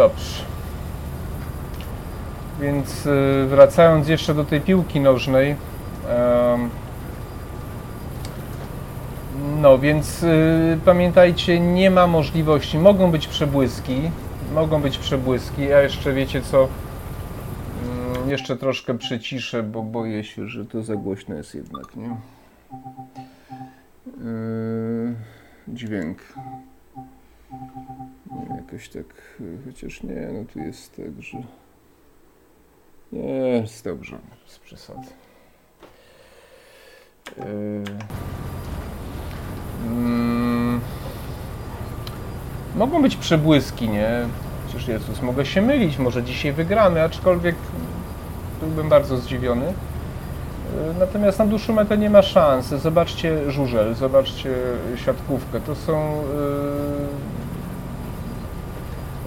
Dobrze. Więc y, wracając jeszcze do tej piłki nożnej. No, więc y, pamiętajcie, nie ma możliwości. Mogą być przebłyski, mogą być przebłyski, a jeszcze wiecie co? Mm, Jeszcze troszkę przyciszę, bo boję się, że to za głośno jest jednak, nie? Yy, dźwięk. Jakoś tak, y, chociaż nie, no tu jest tak, że... Jest dobrze, z przesady. Yy, mm, mogą być przebłyski, nie? Przecież Jezus, mogę się mylić, może dzisiaj wygramy, aczkolwiek byłbym bardzo zdziwiony. Yy, Natomiast na dłuższą metę nie ma szans. Zobaczcie żużel, zobaczcie siatkówkę. To są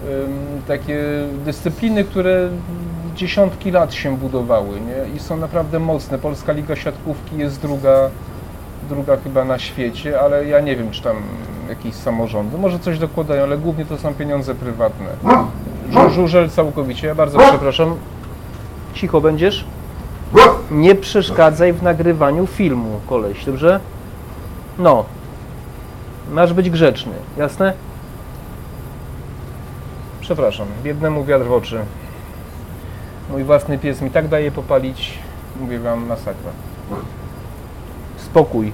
yy, ym, takie dyscypliny, które dziesiątki lat się budowały nie? i są naprawdę mocne. Polska Liga Siatkówki jest druga druga chyba na świecie, ale ja nie wiem, czy tam jakieś samorządy, może coś dokładają, ale głównie to są pieniądze prywatne. Żu- Żużel całkowicie, ja bardzo przepraszam. Cicho będziesz? Nie przeszkadzaj w nagrywaniu filmu, koleś, dobrze? No. Masz być grzeczny, jasne? Przepraszam, biednemu wiatr w oczy. Mój własny pies mi tak daje popalić, mówię wam, masakra. Spokój.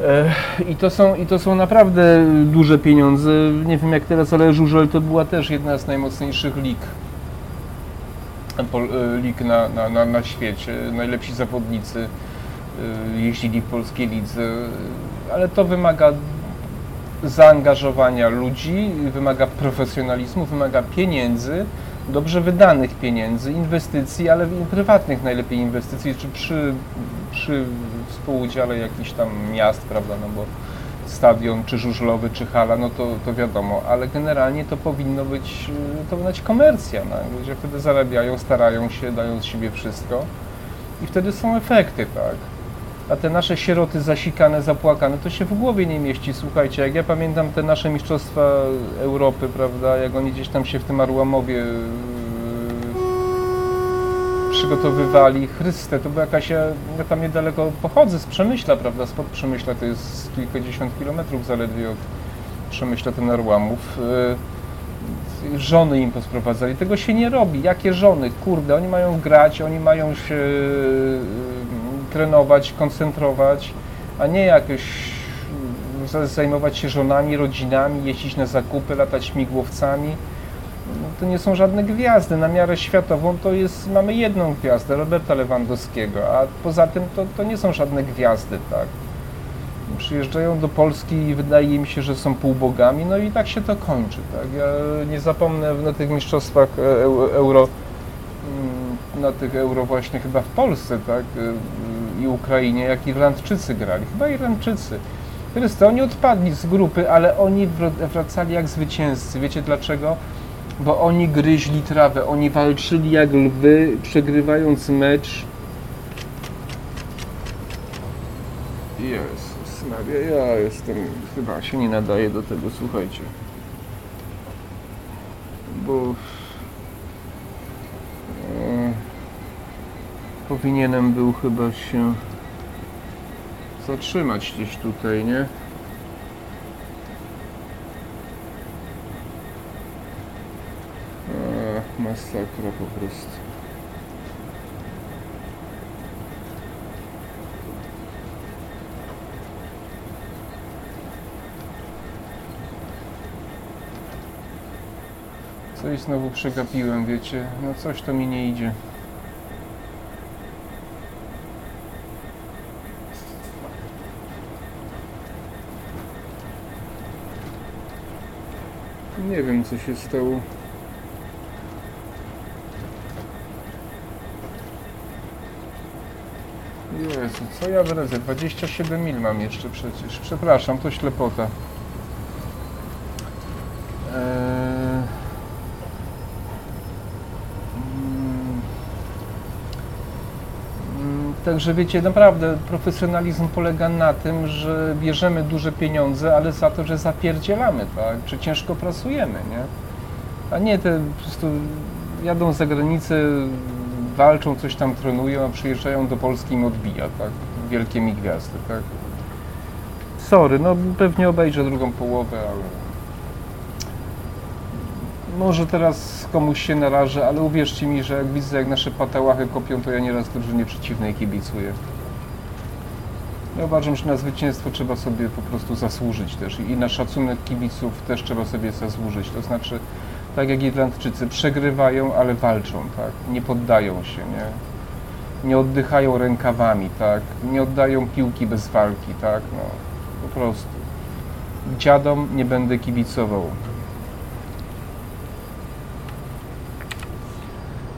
E, I to, są, I to są naprawdę duże pieniądze. Nie wiem jak teraz, ale Żużel to była też jedna z najmocniejszych lig. E, lig na, na, na, na świecie. Najlepsi zawodnicy e, jeździli w polskiej lidze, ale to wymaga zaangażowania ludzi, wymaga profesjonalizmu, wymaga pieniędzy, dobrze wydanych pieniędzy, inwestycji, ale prywatnych najlepiej inwestycji, czy przy, przy współudziale jakichś tam miast, prawda, no bo stadion, czy żużlowy, czy hala, no to, to wiadomo, ale generalnie to powinno być, y, to być komercja, no. ludzie wtedy zarabiają, starają się, dają z siebie wszystko i wtedy są efekty, tak. A te nasze sieroty zasikane, zapłakane, to się w głowie nie mieści. Słuchajcie, jak ja pamiętam te nasze mistrzostwa Europy, prawda, jak oni gdzieś tam się w tym Arłamowie yy, przygotowywali. Chryste, to była jakaś, ja, ja tam niedaleko pochodzę z Przemyśla, prawda, spod Przemyśla, to jest kilkadziesiąt kilometrów zaledwie od Przemyśla ten Arłamów. Yy, żony im posprowadzali. Tego się nie robi. Jakie żony? Kurde, oni mają grać, oni mają się yy, trenować, koncentrować, a nie jakoś za- zajmować się żonami, rodzinami, jeździć na zakupy, latać śmigłowcami. No, To nie są żadne gwiazdy. Na miarę światową to jest, mamy jedną gwiazdę, Roberta Lewandowskiego, a poza tym to, to nie są żadne gwiazdy, tak. Przyjeżdżają do Polski i wydaje mi się, że są półbogami, no i tak się to kończy, tak. Ja nie zapomnę na tych mistrzostwach e, eu- euro, mm, na tych euro właśnie chyba w Polsce, tak, i Ukrainie, jak Irlandczycy grali. Chyba Irlandczycy. Chryste, oni odpadli z grupy, ale oni wr- wracali jak zwycięzcy. Wiecie dlaczego? Bo oni gryźli trawę, oni walczyli jak lwy, przegrywając mecz. Jezus Maria, ja jestem, chyba się nie nadaje do tego, słuchajcie. Bo powinienem był chyba się zatrzymać gdzieś tutaj, nie? Masakra po prostu. Coś znowu przegapiłem, wiecie? No coś to mi nie idzie. Nie wiem, co się stało. Jezu, co ja wredzę? 27 mil mam jeszcze przecież. Przepraszam, to ślepota. Eee... Także wiecie, naprawdę profesjonalizm polega na tym, że bierzemy duże pieniądze, ale za to, że zapierdzielamy, tak? Że ciężko pracujemy, nie? A nie te po prostu jadą za granicę, walczą, coś tam trenują, a przyjeżdżają do Polski i im odbija, tak? Wielkie mi gwiazdy, tak? Sorry, no pewnie obejrzę drugą połowę, ale... Może teraz komuś się narażę, ale uwierzcie mi, że jak widzę, jak nasze patałachy kopią, to ja nieraz drużynie przeciwnej kibicuję. Ja uważam, że na zwycięstwo trzeba sobie po prostu zasłużyć też i na szacunek kibiców też trzeba sobie zasłużyć. To znaczy, tak jak Irlandczycy, przegrywają, ale walczą, tak? Nie poddają się, nie? Nie oddychają rękawami, tak? Nie oddają piłki bez walki, tak? No, po prostu. Dziadom nie będę kibicował.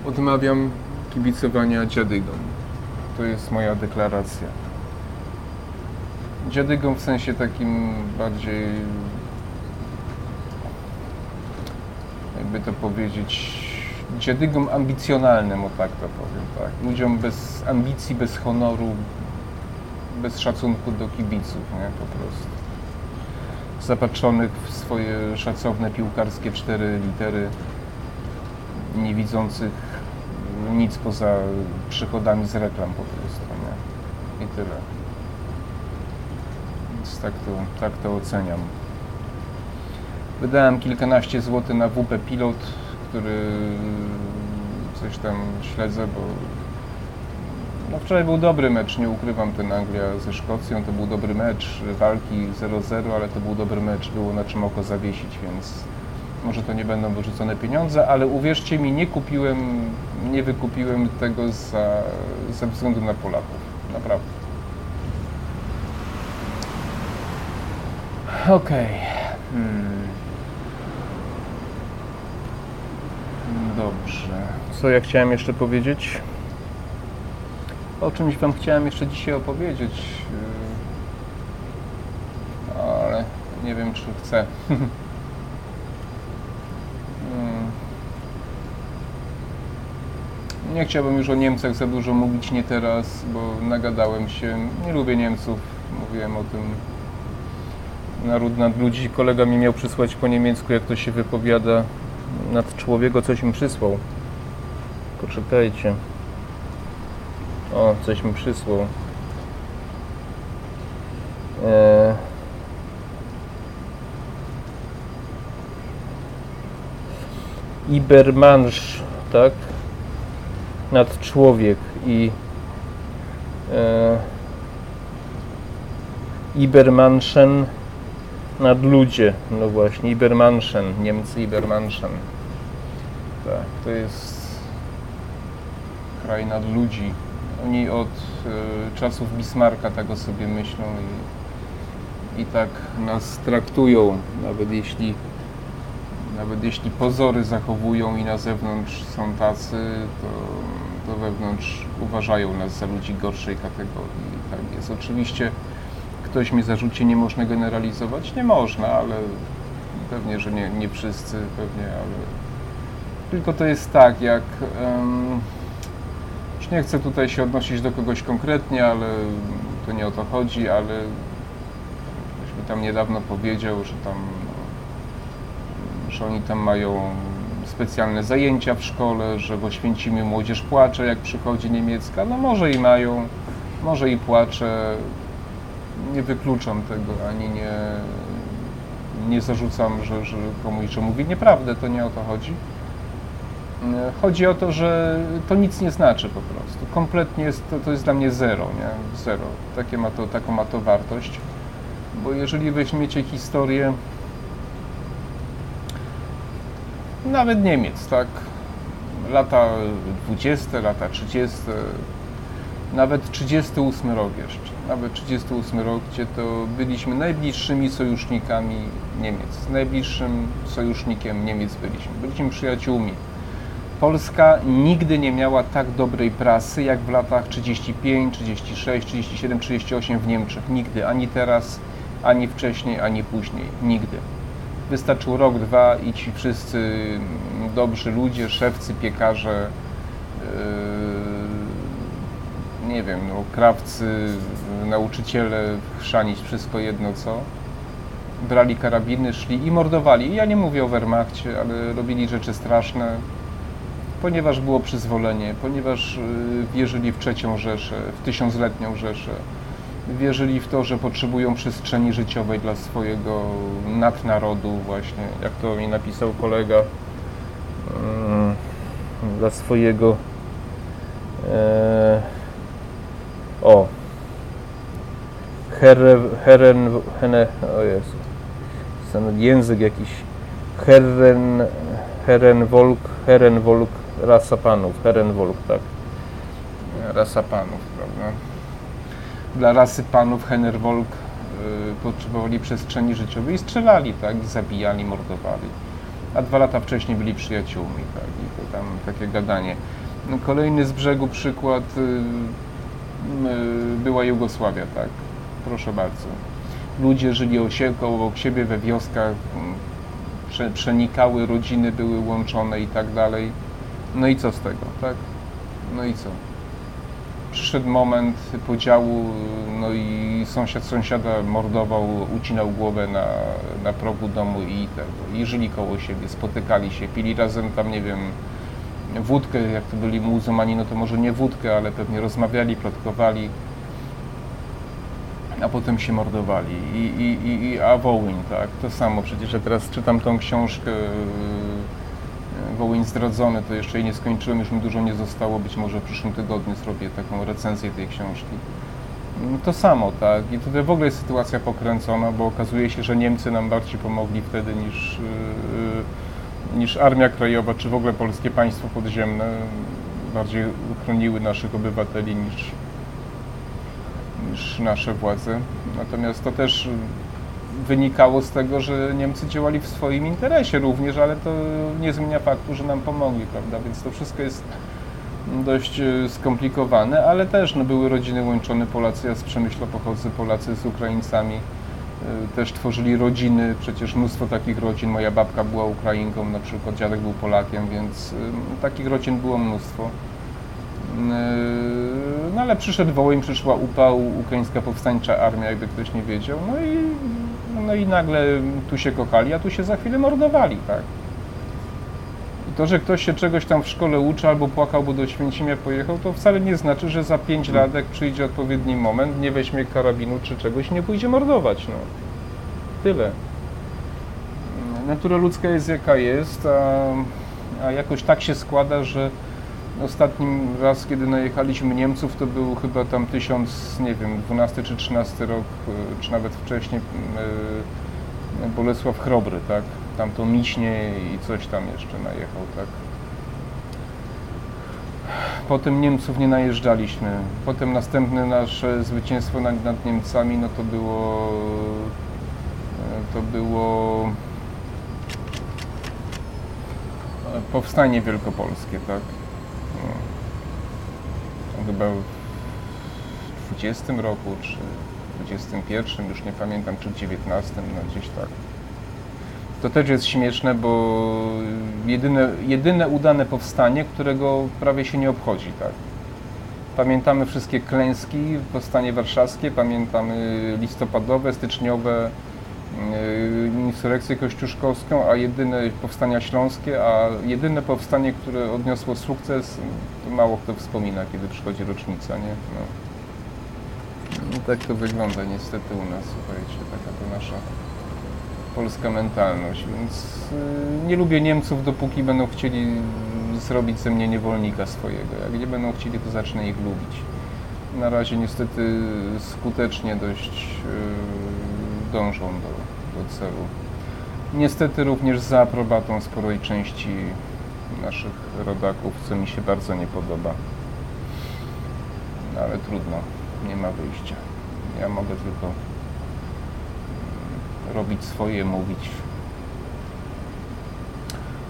Odmawiam kibicowania dziadygom. To jest moja deklaracja. Dziadygom w sensie takim bardziej jakby to powiedzieć dziadygom ambicjonalnym, o tak to powiem, tak. Ludziom bez ambicji, bez honoru, bez szacunku do kibiców, nie? Po prostu. Zapatrzonych w swoje szacowne piłkarskie cztery litery, nie widzących nic poza przychodami z reklam po prostu, nie? I tyle. Więc tak to, tak to oceniam. Wydałem kilkanaście złotych na WP Pilot, który coś tam śledzę, bo no wczoraj był dobry mecz, nie ukrywam, ten Anglia ze Szkocją, to był dobry mecz, walki 0-0, ale to był dobry mecz, było na czym oko zawiesić, więc może to nie będą wyrzucone pieniądze, ale uwierzcie mi, nie kupiłem, nie wykupiłem tego za, ze względu na Polaków, naprawdę. Okej. Hmm. Dobrze. Co ja chciałem jeszcze powiedzieć? O czymś Wam chciałem jeszcze dzisiaj opowiedzieć, yy, ale nie wiem, czy chcę. Nie chciałbym już o Niemcach za dużo mówić, nie teraz, bo nagadałem się. Nie lubię Niemców, mówiłem o tym naród nad ludzi. Kolega mi miał przysłać po niemiecku, jak to się wypowiada nad człowieka, coś mi przysłał. Poczekajcie. O, coś mi przysłał. Eee... Ibermansz, tak? Nad człowiek i e, Ibermanschen nad ludzie. No właśnie, Ibermanschen, Niemcy Ibermanschen. Tak, to jest kraj nad ludzi. Oni od e, czasów Bismarcka tak o sobie myślą i, i tak nas traktują, nawet jeśli nawet jeśli pozory zachowują i na zewnątrz są tacy, to, to wewnątrz uważają nas za ludzi gorszej kategorii. Tak jest. Oczywiście ktoś mi zarzuci, nie można generalizować. Nie można, ale pewnie, że nie, nie wszyscy, pewnie, ale tylko to jest tak, jak um, już nie chcę tutaj się odnosić do kogoś konkretnie, ale to nie o to chodzi, ale ktoś mi tam niedawno powiedział, że tam że oni tam mają specjalne zajęcia w szkole, że w Oświęcimiu młodzież płacze, jak przychodzi niemiecka. No może i mają, może i płacze. Nie wykluczam tego, ani nie, nie zarzucam, że, że komuś, że mówi nieprawdę, to nie o to chodzi. Chodzi o to, że to nic nie znaczy po prostu. Kompletnie jest, to, to jest dla mnie zero, nie? Zero. Takie ma to, taką ma to wartość. Bo jeżeli weźmiecie historię nawet Niemiec, tak? Lata 20, lata 30, nawet 38 rok jeszcze, nawet 38 rok, gdzie to byliśmy najbliższymi sojusznikami Niemiec. Najbliższym sojusznikiem Niemiec byliśmy. Byliśmy przyjaciółmi. Polska nigdy nie miała tak dobrej prasy jak w latach 35, 36, 37, 38 w Niemczech. Nigdy, ani teraz, ani wcześniej, ani później. Nigdy. Wystarczył rok, dwa i ci wszyscy dobrzy ludzie, szewcy, piekarze, yy, nie wiem, no, krawcy, nauczyciele, chrzanić, wszystko jedno co, brali karabiny, szli i mordowali. Ja nie mówię o Wehrmachcie, ale robili rzeczy straszne, ponieważ było przyzwolenie, ponieważ yy, wierzyli w trzecią Rzeszę, w tysiącletnią Rzeszę wierzyli w to, że potrzebują przestrzeni życiowej dla swojego nadnarodu właśnie, jak to mi napisał kolega, mm, dla swojego e, o Herre, Herren, Hene, o Jezu, ten język jakiś Herren, Herrenvolk, Herrenvolk, rasa panów, Herrenvolk, tak, rasa panów, prawda? Dla rasy panów Hennerwolk y, potrzebowali przestrzeni życiowej i strzelali, tak, i zabijali, mordowali. A dwa lata wcześniej byli przyjaciółmi, tak, i to tam takie gadanie. No, kolejny z brzegu przykład y, y, była Jugosławia, tak, proszę bardzo. Ludzie żyli obok siebie we wioskach, prze, przenikały, rodziny były łączone i tak dalej. No i co z tego, tak? No i co? Przyszedł moment podziału, no i sąsiad sąsiada mordował, ucinał głowę na, na progu domu i tego. I żyli koło siebie, spotykali się, pili razem tam, nie wiem, wódkę, jak to byli muzułmani, no to może nie wódkę, ale pewnie rozmawiali, plotkowali, a potem się mordowali. I, i, i, a Wołyń, tak, to samo. Przecież ja teraz czytam tą książkę Wołyń zdradzony, to jeszcze jej nie skończyłem, już mi dużo nie zostało, być może w przyszłym tygodniu zrobię taką recenzję tej książki. No To samo, tak. I tutaj w ogóle jest sytuacja pokręcona, bo okazuje się, że Niemcy nam bardziej pomogli wtedy niż, yy, niż Armia Krajowa, czy w ogóle polskie państwo podziemne. Bardziej uchroniły naszych obywateli niż, niż nasze władze. Natomiast to też wynikało z tego, że Niemcy działali w swoim interesie również, ale to nie zmienia faktu, że nam pomogli, prawda? Więc to wszystko jest dość e, skomplikowane, ale też no, były rodziny łączone, Polacy, ja z Przemyśla pochodzę, Polacy z Ukraińcami e, też tworzyli rodziny, przecież mnóstwo takich rodzin, moja babka była Ukrainką, na przykład dziadek był Polakiem, więc takich rodzin było mnóstwo. No ale przyszedł Wołyń, przyszła UPA, Ukraińska Powstańcza Armia, jakby ktoś nie wiedział, no i, no i nagle tu się kochali, a tu się za chwilę mordowali, tak. I to, że ktoś się czegoś tam w szkole uczy albo płakał, bo do Święcimia pojechał, to wcale nie znaczy, że za 5 lat, jak przyjdzie odpowiedni moment, nie weźmie karabinu czy czegoś, nie pójdzie mordować, no. Tyle. Natura ludzka jest jaka jest, a, a jakoś tak się składa, że ostatnim raz, kiedy najechaliśmy Niemców, to był chyba tam 1000, nie wiem, 12 czy 13 rok, y, czy nawet wcześniej, y, Bolesław Chrobry, tak? Tam to Miśnie i coś tam jeszcze najechał, tak? Potem Niemców nie najeżdżaliśmy. Potem następne nasze zwycięstwo nad, nad Niemcami, no to było, y, to było e, powstanie wielkopolskie, tak? Chyba w 20 roku, czy 21, już nie pamiętam, czy w 19, no gdzieś tak. To też jest śmieszne, bo jedyne, jedyne udane powstanie, którego prawie się nie obchodzi, tak? Pamiętamy wszystkie klęski, powstanie warszawskie, pamiętamy listopadowe, styczniowe, yy, insurekcję kościuszkowską, a jedyne powstania śląskie, a jedyne powstanie, które odniosło sukces, to mało kto wspomina, kiedy przychodzi rocznica, nie? No. No tak to wygląda niestety u nas, słuchajcie, taka to nasza polska mentalność, więc yy, nie lubię Niemców, dopóki będą chcieli zrobić ze mnie niewolnika swojego. Jak nie będą chcieli, to zacznę ich lubić. Na razie niestety skutecznie dość yy, dążą do celu. Niestety również za aprobatą sporej części naszych rodaków, co mi się bardzo nie podoba. No, ale trudno, nie ma wyjścia. Ja mogę tylko mm, robić swoje, mówić.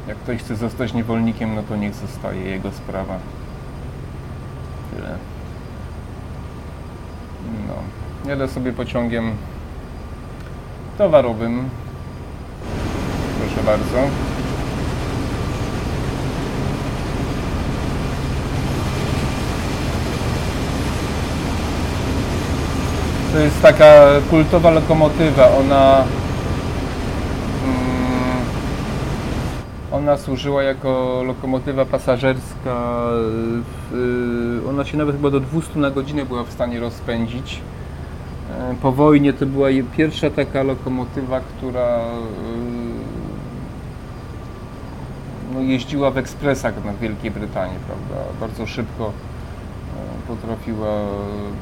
Jak ktoś chce zostać niewolnikiem, no to niech zostaje, jego sprawa. Tyle. No. Jadę sobie pociągiem towarowym. Proszę bardzo. To jest taka kultowa lokomotywa. Ona mm, ona służyła jako lokomotywa pasażerska. w- Ona się nawet chyba do 200 na godzinę była w stanie rozpędzić. E, Po wojnie to była pierwsza taka lokomotywa, która y, no, jeździła w ekspresach na Wielkiej Brytanii, prawda? Bardzo szybko e, potrafiła,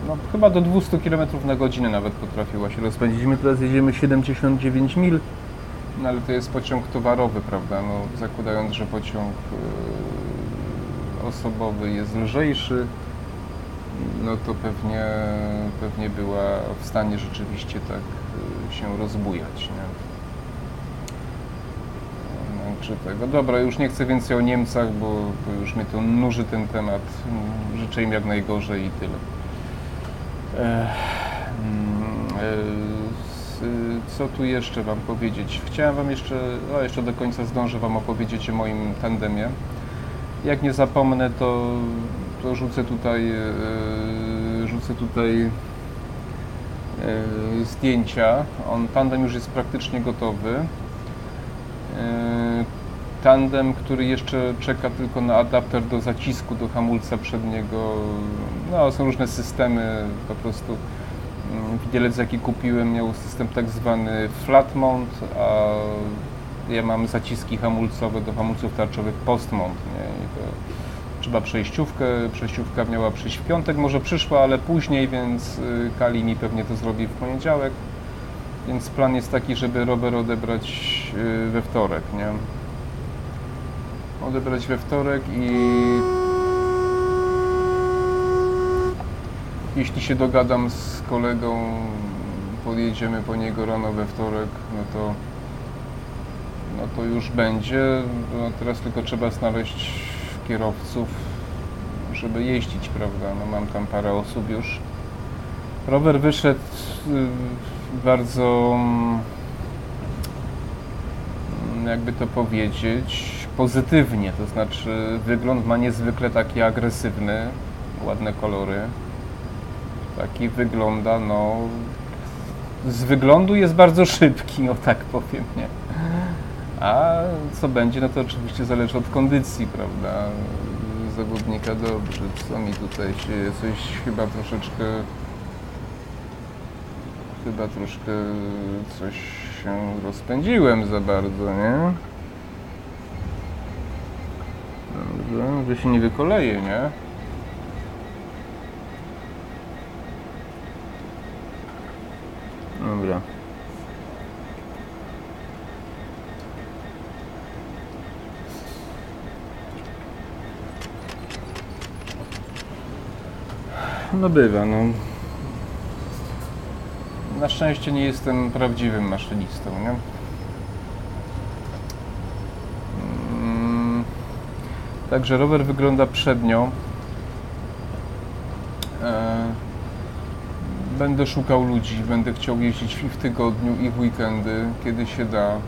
no chyba do 200 km na godzinę nawet potrafiła się rozpędzić. My teraz jedziemy 79 mil, no ale to jest pociąg towarowy, prawda? No, zakładając, że pociąg e, osobowy jest lżejszy, no to pewnie, pewnie była w stanie rzeczywiście tak y, się rozbujać, nie? No, czy tego. Dobra, już nie chcę więcej o Niemcach, bo, bo już mnie to nuży ten temat. Życzę im jak najgorzej i tyle. Ech, mm, e, y, Co tu jeszcze Wam powiedzieć? Chciałem Wam jeszcze, no jeszcze do końca zdążę Wam opowiedzieć o moim tandemie. Jak nie zapomnę, to, to rzucę tutaj, e, rzucę tutaj e, zdjęcia. On, tandem już jest praktycznie gotowy. E, Tandem, który jeszcze czeka tylko na adapter do zacisku do hamulca przedniego. No, są różne systemy, po prostu mm, widelec jaki kupiłem miał system tak zwany flat mount, a ja mam zaciski hamulcowe do hamulców tarczowych post mount, nie? Trzeba przejściówkę, przejściówka miała przyjść w piątek, może przyszła, ale później, więc y, Kali mi pewnie to zrobi w poniedziałek. Więc plan jest taki, żeby rower odebrać y, we wtorek, nie? Odebrać we wtorek i jeśli się dogadam z kolegą, podjedziemy po niego rano we wtorek, no to no to już będzie. No teraz tylko trzeba znaleźć kierowców, żeby jeździć, prawda? No mam tam parę osób już. Rower wyszedł y, bardzo, mm, jakby to powiedzieć, pozytywnie. To znaczy wygląd ma niezwykle taki agresywny, ładne kolory. Taki wygląda, no z wyglądu jest bardzo szybki, o tak powiem, nie? A co będzie, no to oczywiście zależy od kondycji, prawda? Zawodnika dobrze. Co mi tutaj się coś chyba troszeczkę chyba troszkę coś się rozpędziłem za bardzo, nie? Dobrze, że się nie wykoleje, nie? Dobra. No bywa, no. Na szczęście nie jestem prawdziwym maszynistą, nie? Mm, Także rower wygląda przednio. E, Będę szukał ludzi, będę chciał jeździć i w tygodniu, i w weekendy, kiedy się da. E,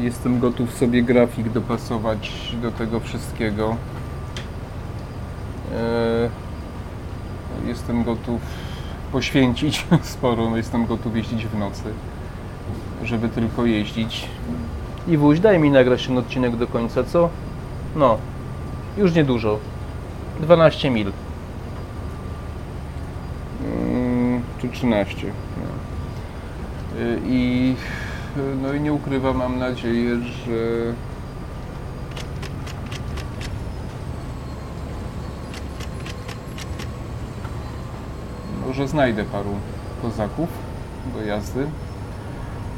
Jestem gotów sobie grafik dopasować do tego wszystkiego. Jestem gotów poświęcić sporo, jestem gotów jeździć w nocy, żeby tylko jeździć. I wuś, daj mi nagrać ten odcinek do końca, co? No, już niedużo. 12 mil. Mm, czy 13. No. Y, I, no i nie ukrywam, mam nadzieję, że może znajdę paru kozaków do jazdy.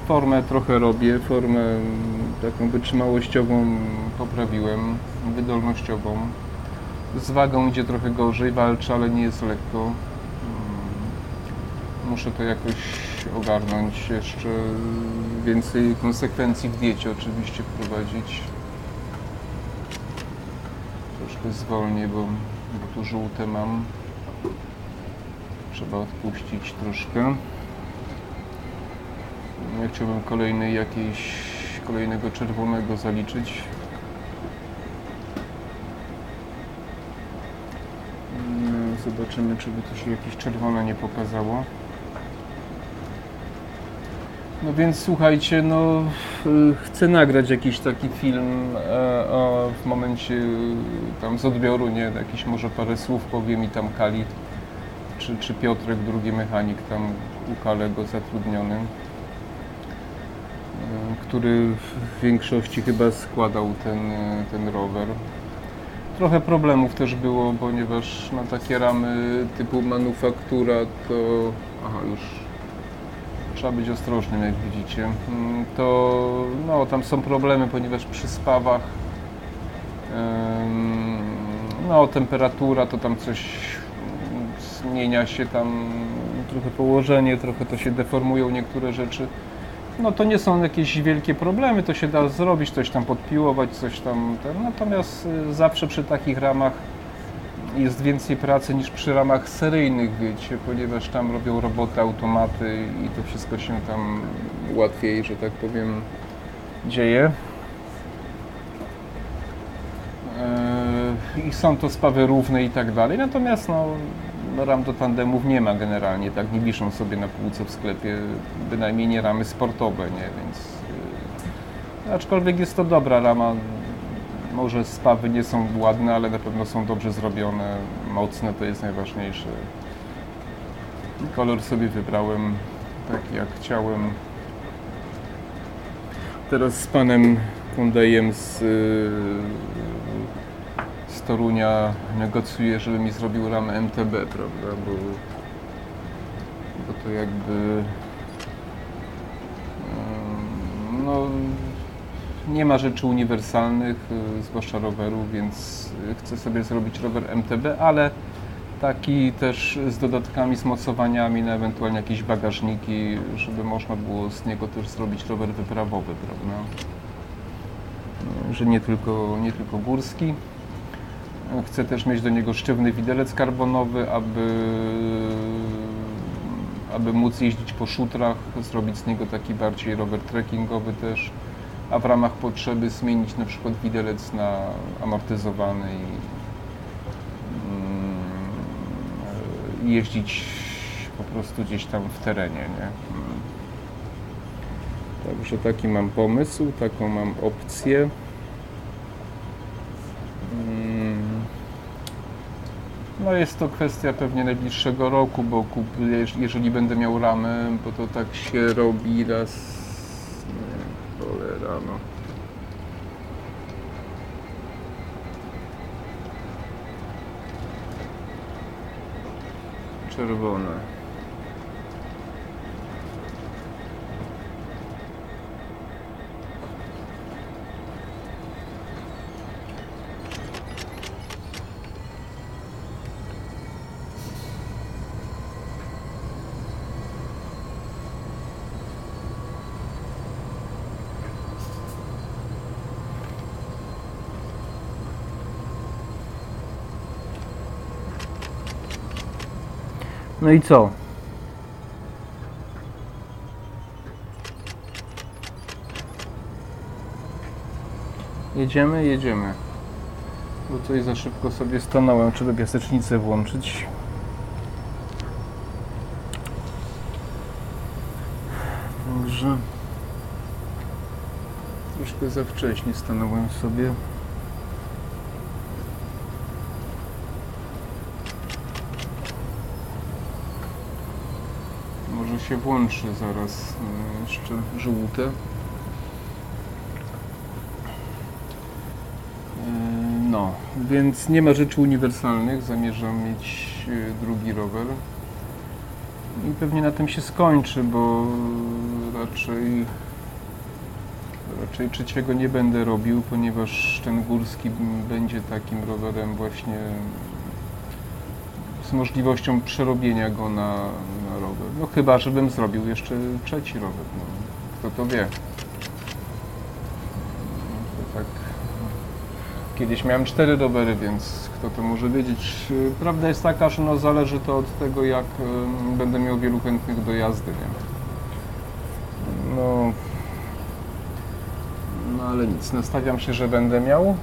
Formę trochę robię, formę taką wytrzymałościową poprawiłem, wydolnościową. Z wagą idzie trochę gorzej, walczę, ale nie jest lekko. Mm, Muszę to jakoś ogarnąć, jeszcze więcej konsekwencji w diecie oczywiście wprowadzić. Troszkę zwolnię, bo, bo tu żółte mam. Trzeba odpuścić troszkę. Nie chciałbym kolejnej jakiejś kolejnego czerwonego zaliczyć. No, Zobaczymy, czy by to się jakieś czerwone nie pokazało. No więc słuchajcie, no y, chcę nagrać jakiś taki film e, w momencie y, tam z odbioru, nie, jakiś może parę słów powiem i tam Kali czy, czy Piotrek, drugi mechanik tam u Kalego zatrudniony, y, który w większości chyba składał ten, y, ten rower. Trochę problemów też było, ponieważ na takie ramy typu manufaktura to... Aha, już trzeba być ostrożnym, jak widzicie. Mm, To no, tam są problemy, ponieważ przy spawach no, temperatura to tam coś zmienia się tam trochę położenie, trochę to się deformują niektóre rzeczy. No to nie są jakieś wielkie problemy, to się da zrobić, coś tam podpiłować, coś tam. Ten. Natomiast y, zawsze przy takich ramach jest więcej pracy niż przy ramach seryjnych, wiecie, ponieważ tam robią robotę automaty i to wszystko się tam łatwiej, że tak powiem, dzieje. i są to spawy równe i tak dalej. Natomiast no, ram do tandemów nie ma generalnie, tak nie wiszą sobie na półce w sklepie, bynajmniej nie ramy sportowe, nie, więc yy, aczkolwiek jest to dobra rama. Może spawy nie są ładne, ale na pewno są dobrze zrobione, mocne, to jest najważniejsze. Kolor sobie wybrałem taki jak chciałem. Teraz z panem Kundejem z, yy, z Torunia negocjuję, żeby mi zrobił ramę MTB, prawda? Bo, bo to jakby no, nie ma rzeczy uniwersalnych, yy, zwłaszcza rowerów, więc chcę sobie zrobić rower MTB, ale taki też z dodatkami, z mocowaniami na ewentualnie jakieś bagażniki, żeby można było z niego też zrobić rower wyprawowy, prawda? Że nie tylko, nie tylko górski. Chcę też mieć do niego sztywny widelec karbonowy, aby, aby móc jeździć po szutrach, zrobić z niego taki bardziej rower trekkingowy też, a w ramach potrzeby zmienić na przykład widelec na amortyzowany i mm, jeździć po prostu gdzieś tam w terenie, nie? Także taki mam pomysł, taką mam opcję. Mm. No jest to kwestia pewnie najbliższego roku, bo kup, jeż- jeżeli będę miał ramę, bo to tak się robi raz... Nie, cholera no. Czerwone. No i co? Jedziemy, jedziemy. Bo coś za szybko sobie stanąłem, czy do piasecznicy włączyć. Także troszkę za wcześnie stanąłem sobie. Może się włączy zaraz e, jeszcze żółte. E, No, więc nie ma rzeczy uniwersalnych. Zamierzam mieć e, drugi rower. I pewnie na tym się skończy, bo raczej raczej trzeciego nie będę robił, ponieważ ten górski będzie takim rowerem właśnie z możliwością przerobienia go na, na rower. No chyba, żebym zrobił jeszcze trzeci rower. No, kto to wie. No, to tak. Kiedyś miałem cztery rowery, więc kto to może wiedzieć. Prawda jest taka, że no zależy to od tego, jak będę miał wielu chętnych do jazdy, nie? No, no ale nic, nastawiam się, że będę miał.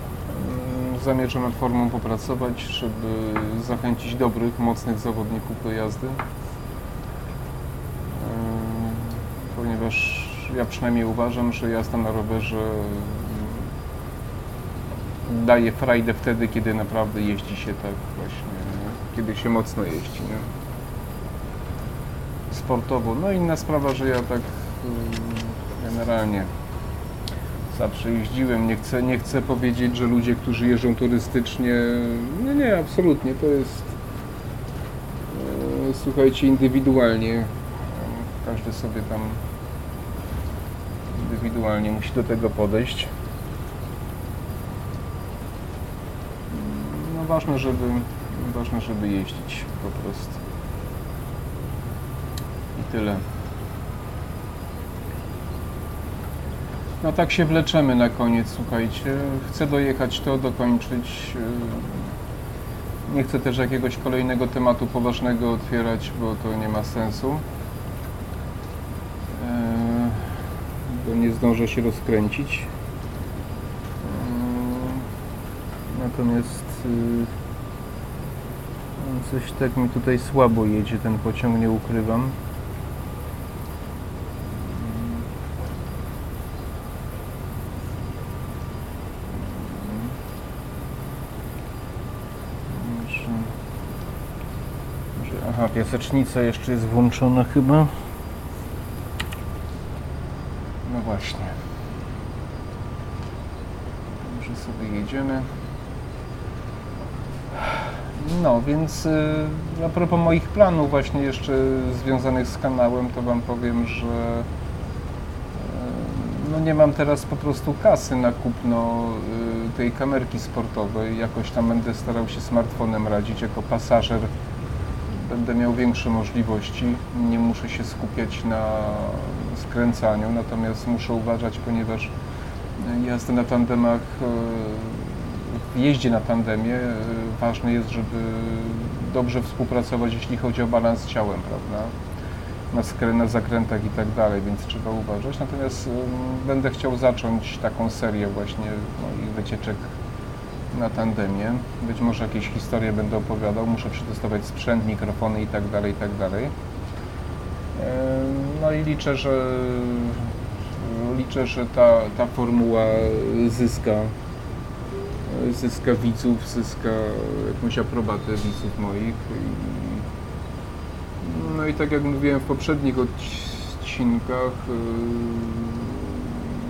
Zamierzam nad formą popracować, żeby zachęcić dobrych, mocnych zawodników do jazdy. Ym, Ponieważ ja przynajmniej uważam, że jazda na rowerze daje frajdę wtedy, kiedy naprawdę jeździ się tak właśnie, kiedy się mocno jeździ. Nie? Sportowo. No inna sprawa, że ja tak generalnie zawsze jeździłem. Nie chcę, nie chcę powiedzieć, że ludzie, którzy jeżdżą turystycznie, no nie, absolutnie, to jest e, słuchajcie, indywidualnie. Każdy sobie tam indywidualnie musi do tego podejść. No ważne, żeby ważne, żeby jeździć po prostu. I tyle. No tak się wleczemy na koniec, słuchajcie. Chcę dojechać to, dokończyć. Yy, Nie chcę też jakiegoś kolejnego tematu poważnego otwierać, bo to nie ma sensu. Yy, Bo nie zdążę się rozkręcić. Yy, Natomiast no coś tak mi tutaj słabo jedzie ten pociąg, nie ukrywam. Może, może, aha, piasecznica jeszcze jest włączona chyba. No właśnie. Może sobie jedziemy. No, więc y, a propos moich planów właśnie jeszcze związanych z kanałem, to Wam powiem, że y, no nie mam teraz po prostu kasy na kupno y, tej kamerki sportowej. Jakoś tam będę starał się smartfonem radzić jako pasażer. Będę miał większe możliwości. Nie muszę się skupiać na skręcaniu, natomiast muszę uważać, ponieważ jazda na tandemach, e, w jeździe na tandemie e, ważne jest, żeby dobrze współpracować, jeśli chodzi o balans z ciałem, prawda? Na, skrę, na zakrętach i tak dalej, więc trzeba uważać. Natomiast będę chciał zacząć taką serię właśnie moich wycieczek na tandemie. Być może jakieś historie będę opowiadał, muszę przetestować sprzęt, mikrofony i tak dalej, i tak No i liczę, że liczę, że ta, ta formuła zyska zyska widzów, zyska jakąś aprobatę widzów moich. No i tak jak mówiłem w poprzednich odcinkach,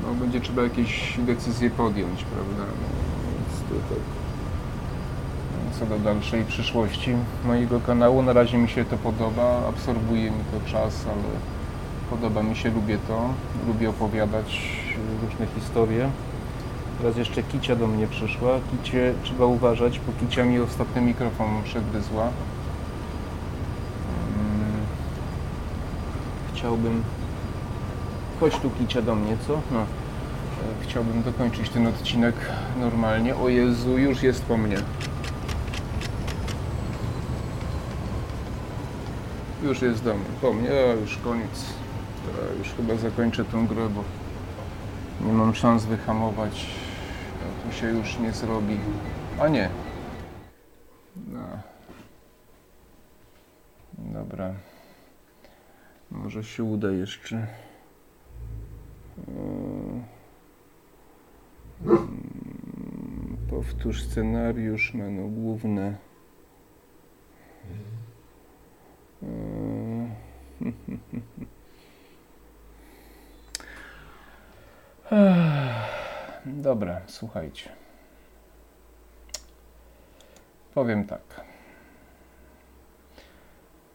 no, będzie trzeba jakieś decyzje podjąć, prawda? Co do dalszej przyszłości mojego kanału, na razie mi się to podoba, absorbuje mi to czas, ale podoba mi się, lubię to, lubię opowiadać różne historie. Teraz jeszcze Kicia do mnie przyszła. Kicie trzeba uważać, bo Kicia mi ostatnio mikrofon przegryzła. Chciałbym... Chodź tu Kicia do mnie, co? No. E, Chciałbym dokończyć ten odcinek normalnie. O Jezu, już jest po mnie. Już jest do mnie, po mnie, a już koniec. Teraz już chyba zakończę tą grę, bo nie mam szans wyhamować. Tu się już nie zrobi. A nie. No. Dobra. Może się uda jeszcze. Eee. Mm, Powtórz scenariusz, menu główne. Dobra, słuchajcie. Powiem tak.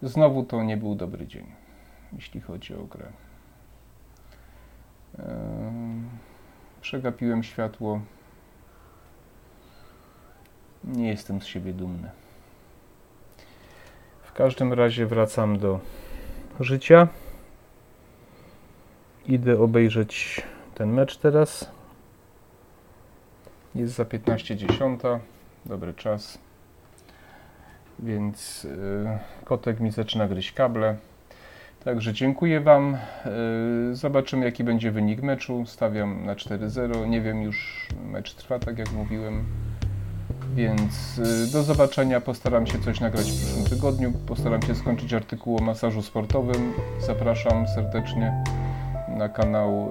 Znowu to nie był dobry dzień, jeśli chodzi o grę. Em, Przegapiłem światło. Nie jestem z siebie dumny. W każdym razie wracam do życia. Idę obejrzeć ten mecz teraz. Jest za 15.10. Dobry czas. Więc y, kotek mi zaczyna gryźć kable. Także dziękuję Wam. Y, zobaczymy, jaki będzie wynik meczu. Stawiam na 4-0. Nie wiem, już mecz trwa, tak jak mówiłem. Więc y, do zobaczenia. Postaram się coś nagrać w przyszłym tygodniu. Postaram się skończyć artykuł o masażu sportowym. Zapraszam serdecznie na kanał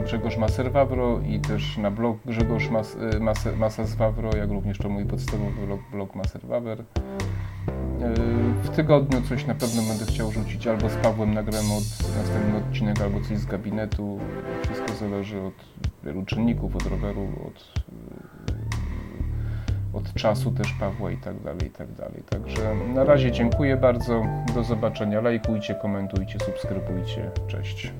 y, Grzegorz Maser-Wawro i też na blog Grzegorz Mas, y, Mas, Masas-Wawro, jak również to mój podstawowy blog, blog Maser-Wawer. Y, W tygodniu coś na pewno będę chciał rzucić, albo z Pawłem nagramy od, następny odcinek, albo coś z gabinetu. Wszystko zależy od wielu czynników, od roweru, od, od czasu też Pawła i tak dalej, i tak dalej. Także na razie dziękuję bardzo, do zobaczenia, lajkujcie, komentujcie, subskrybujcie, cześć.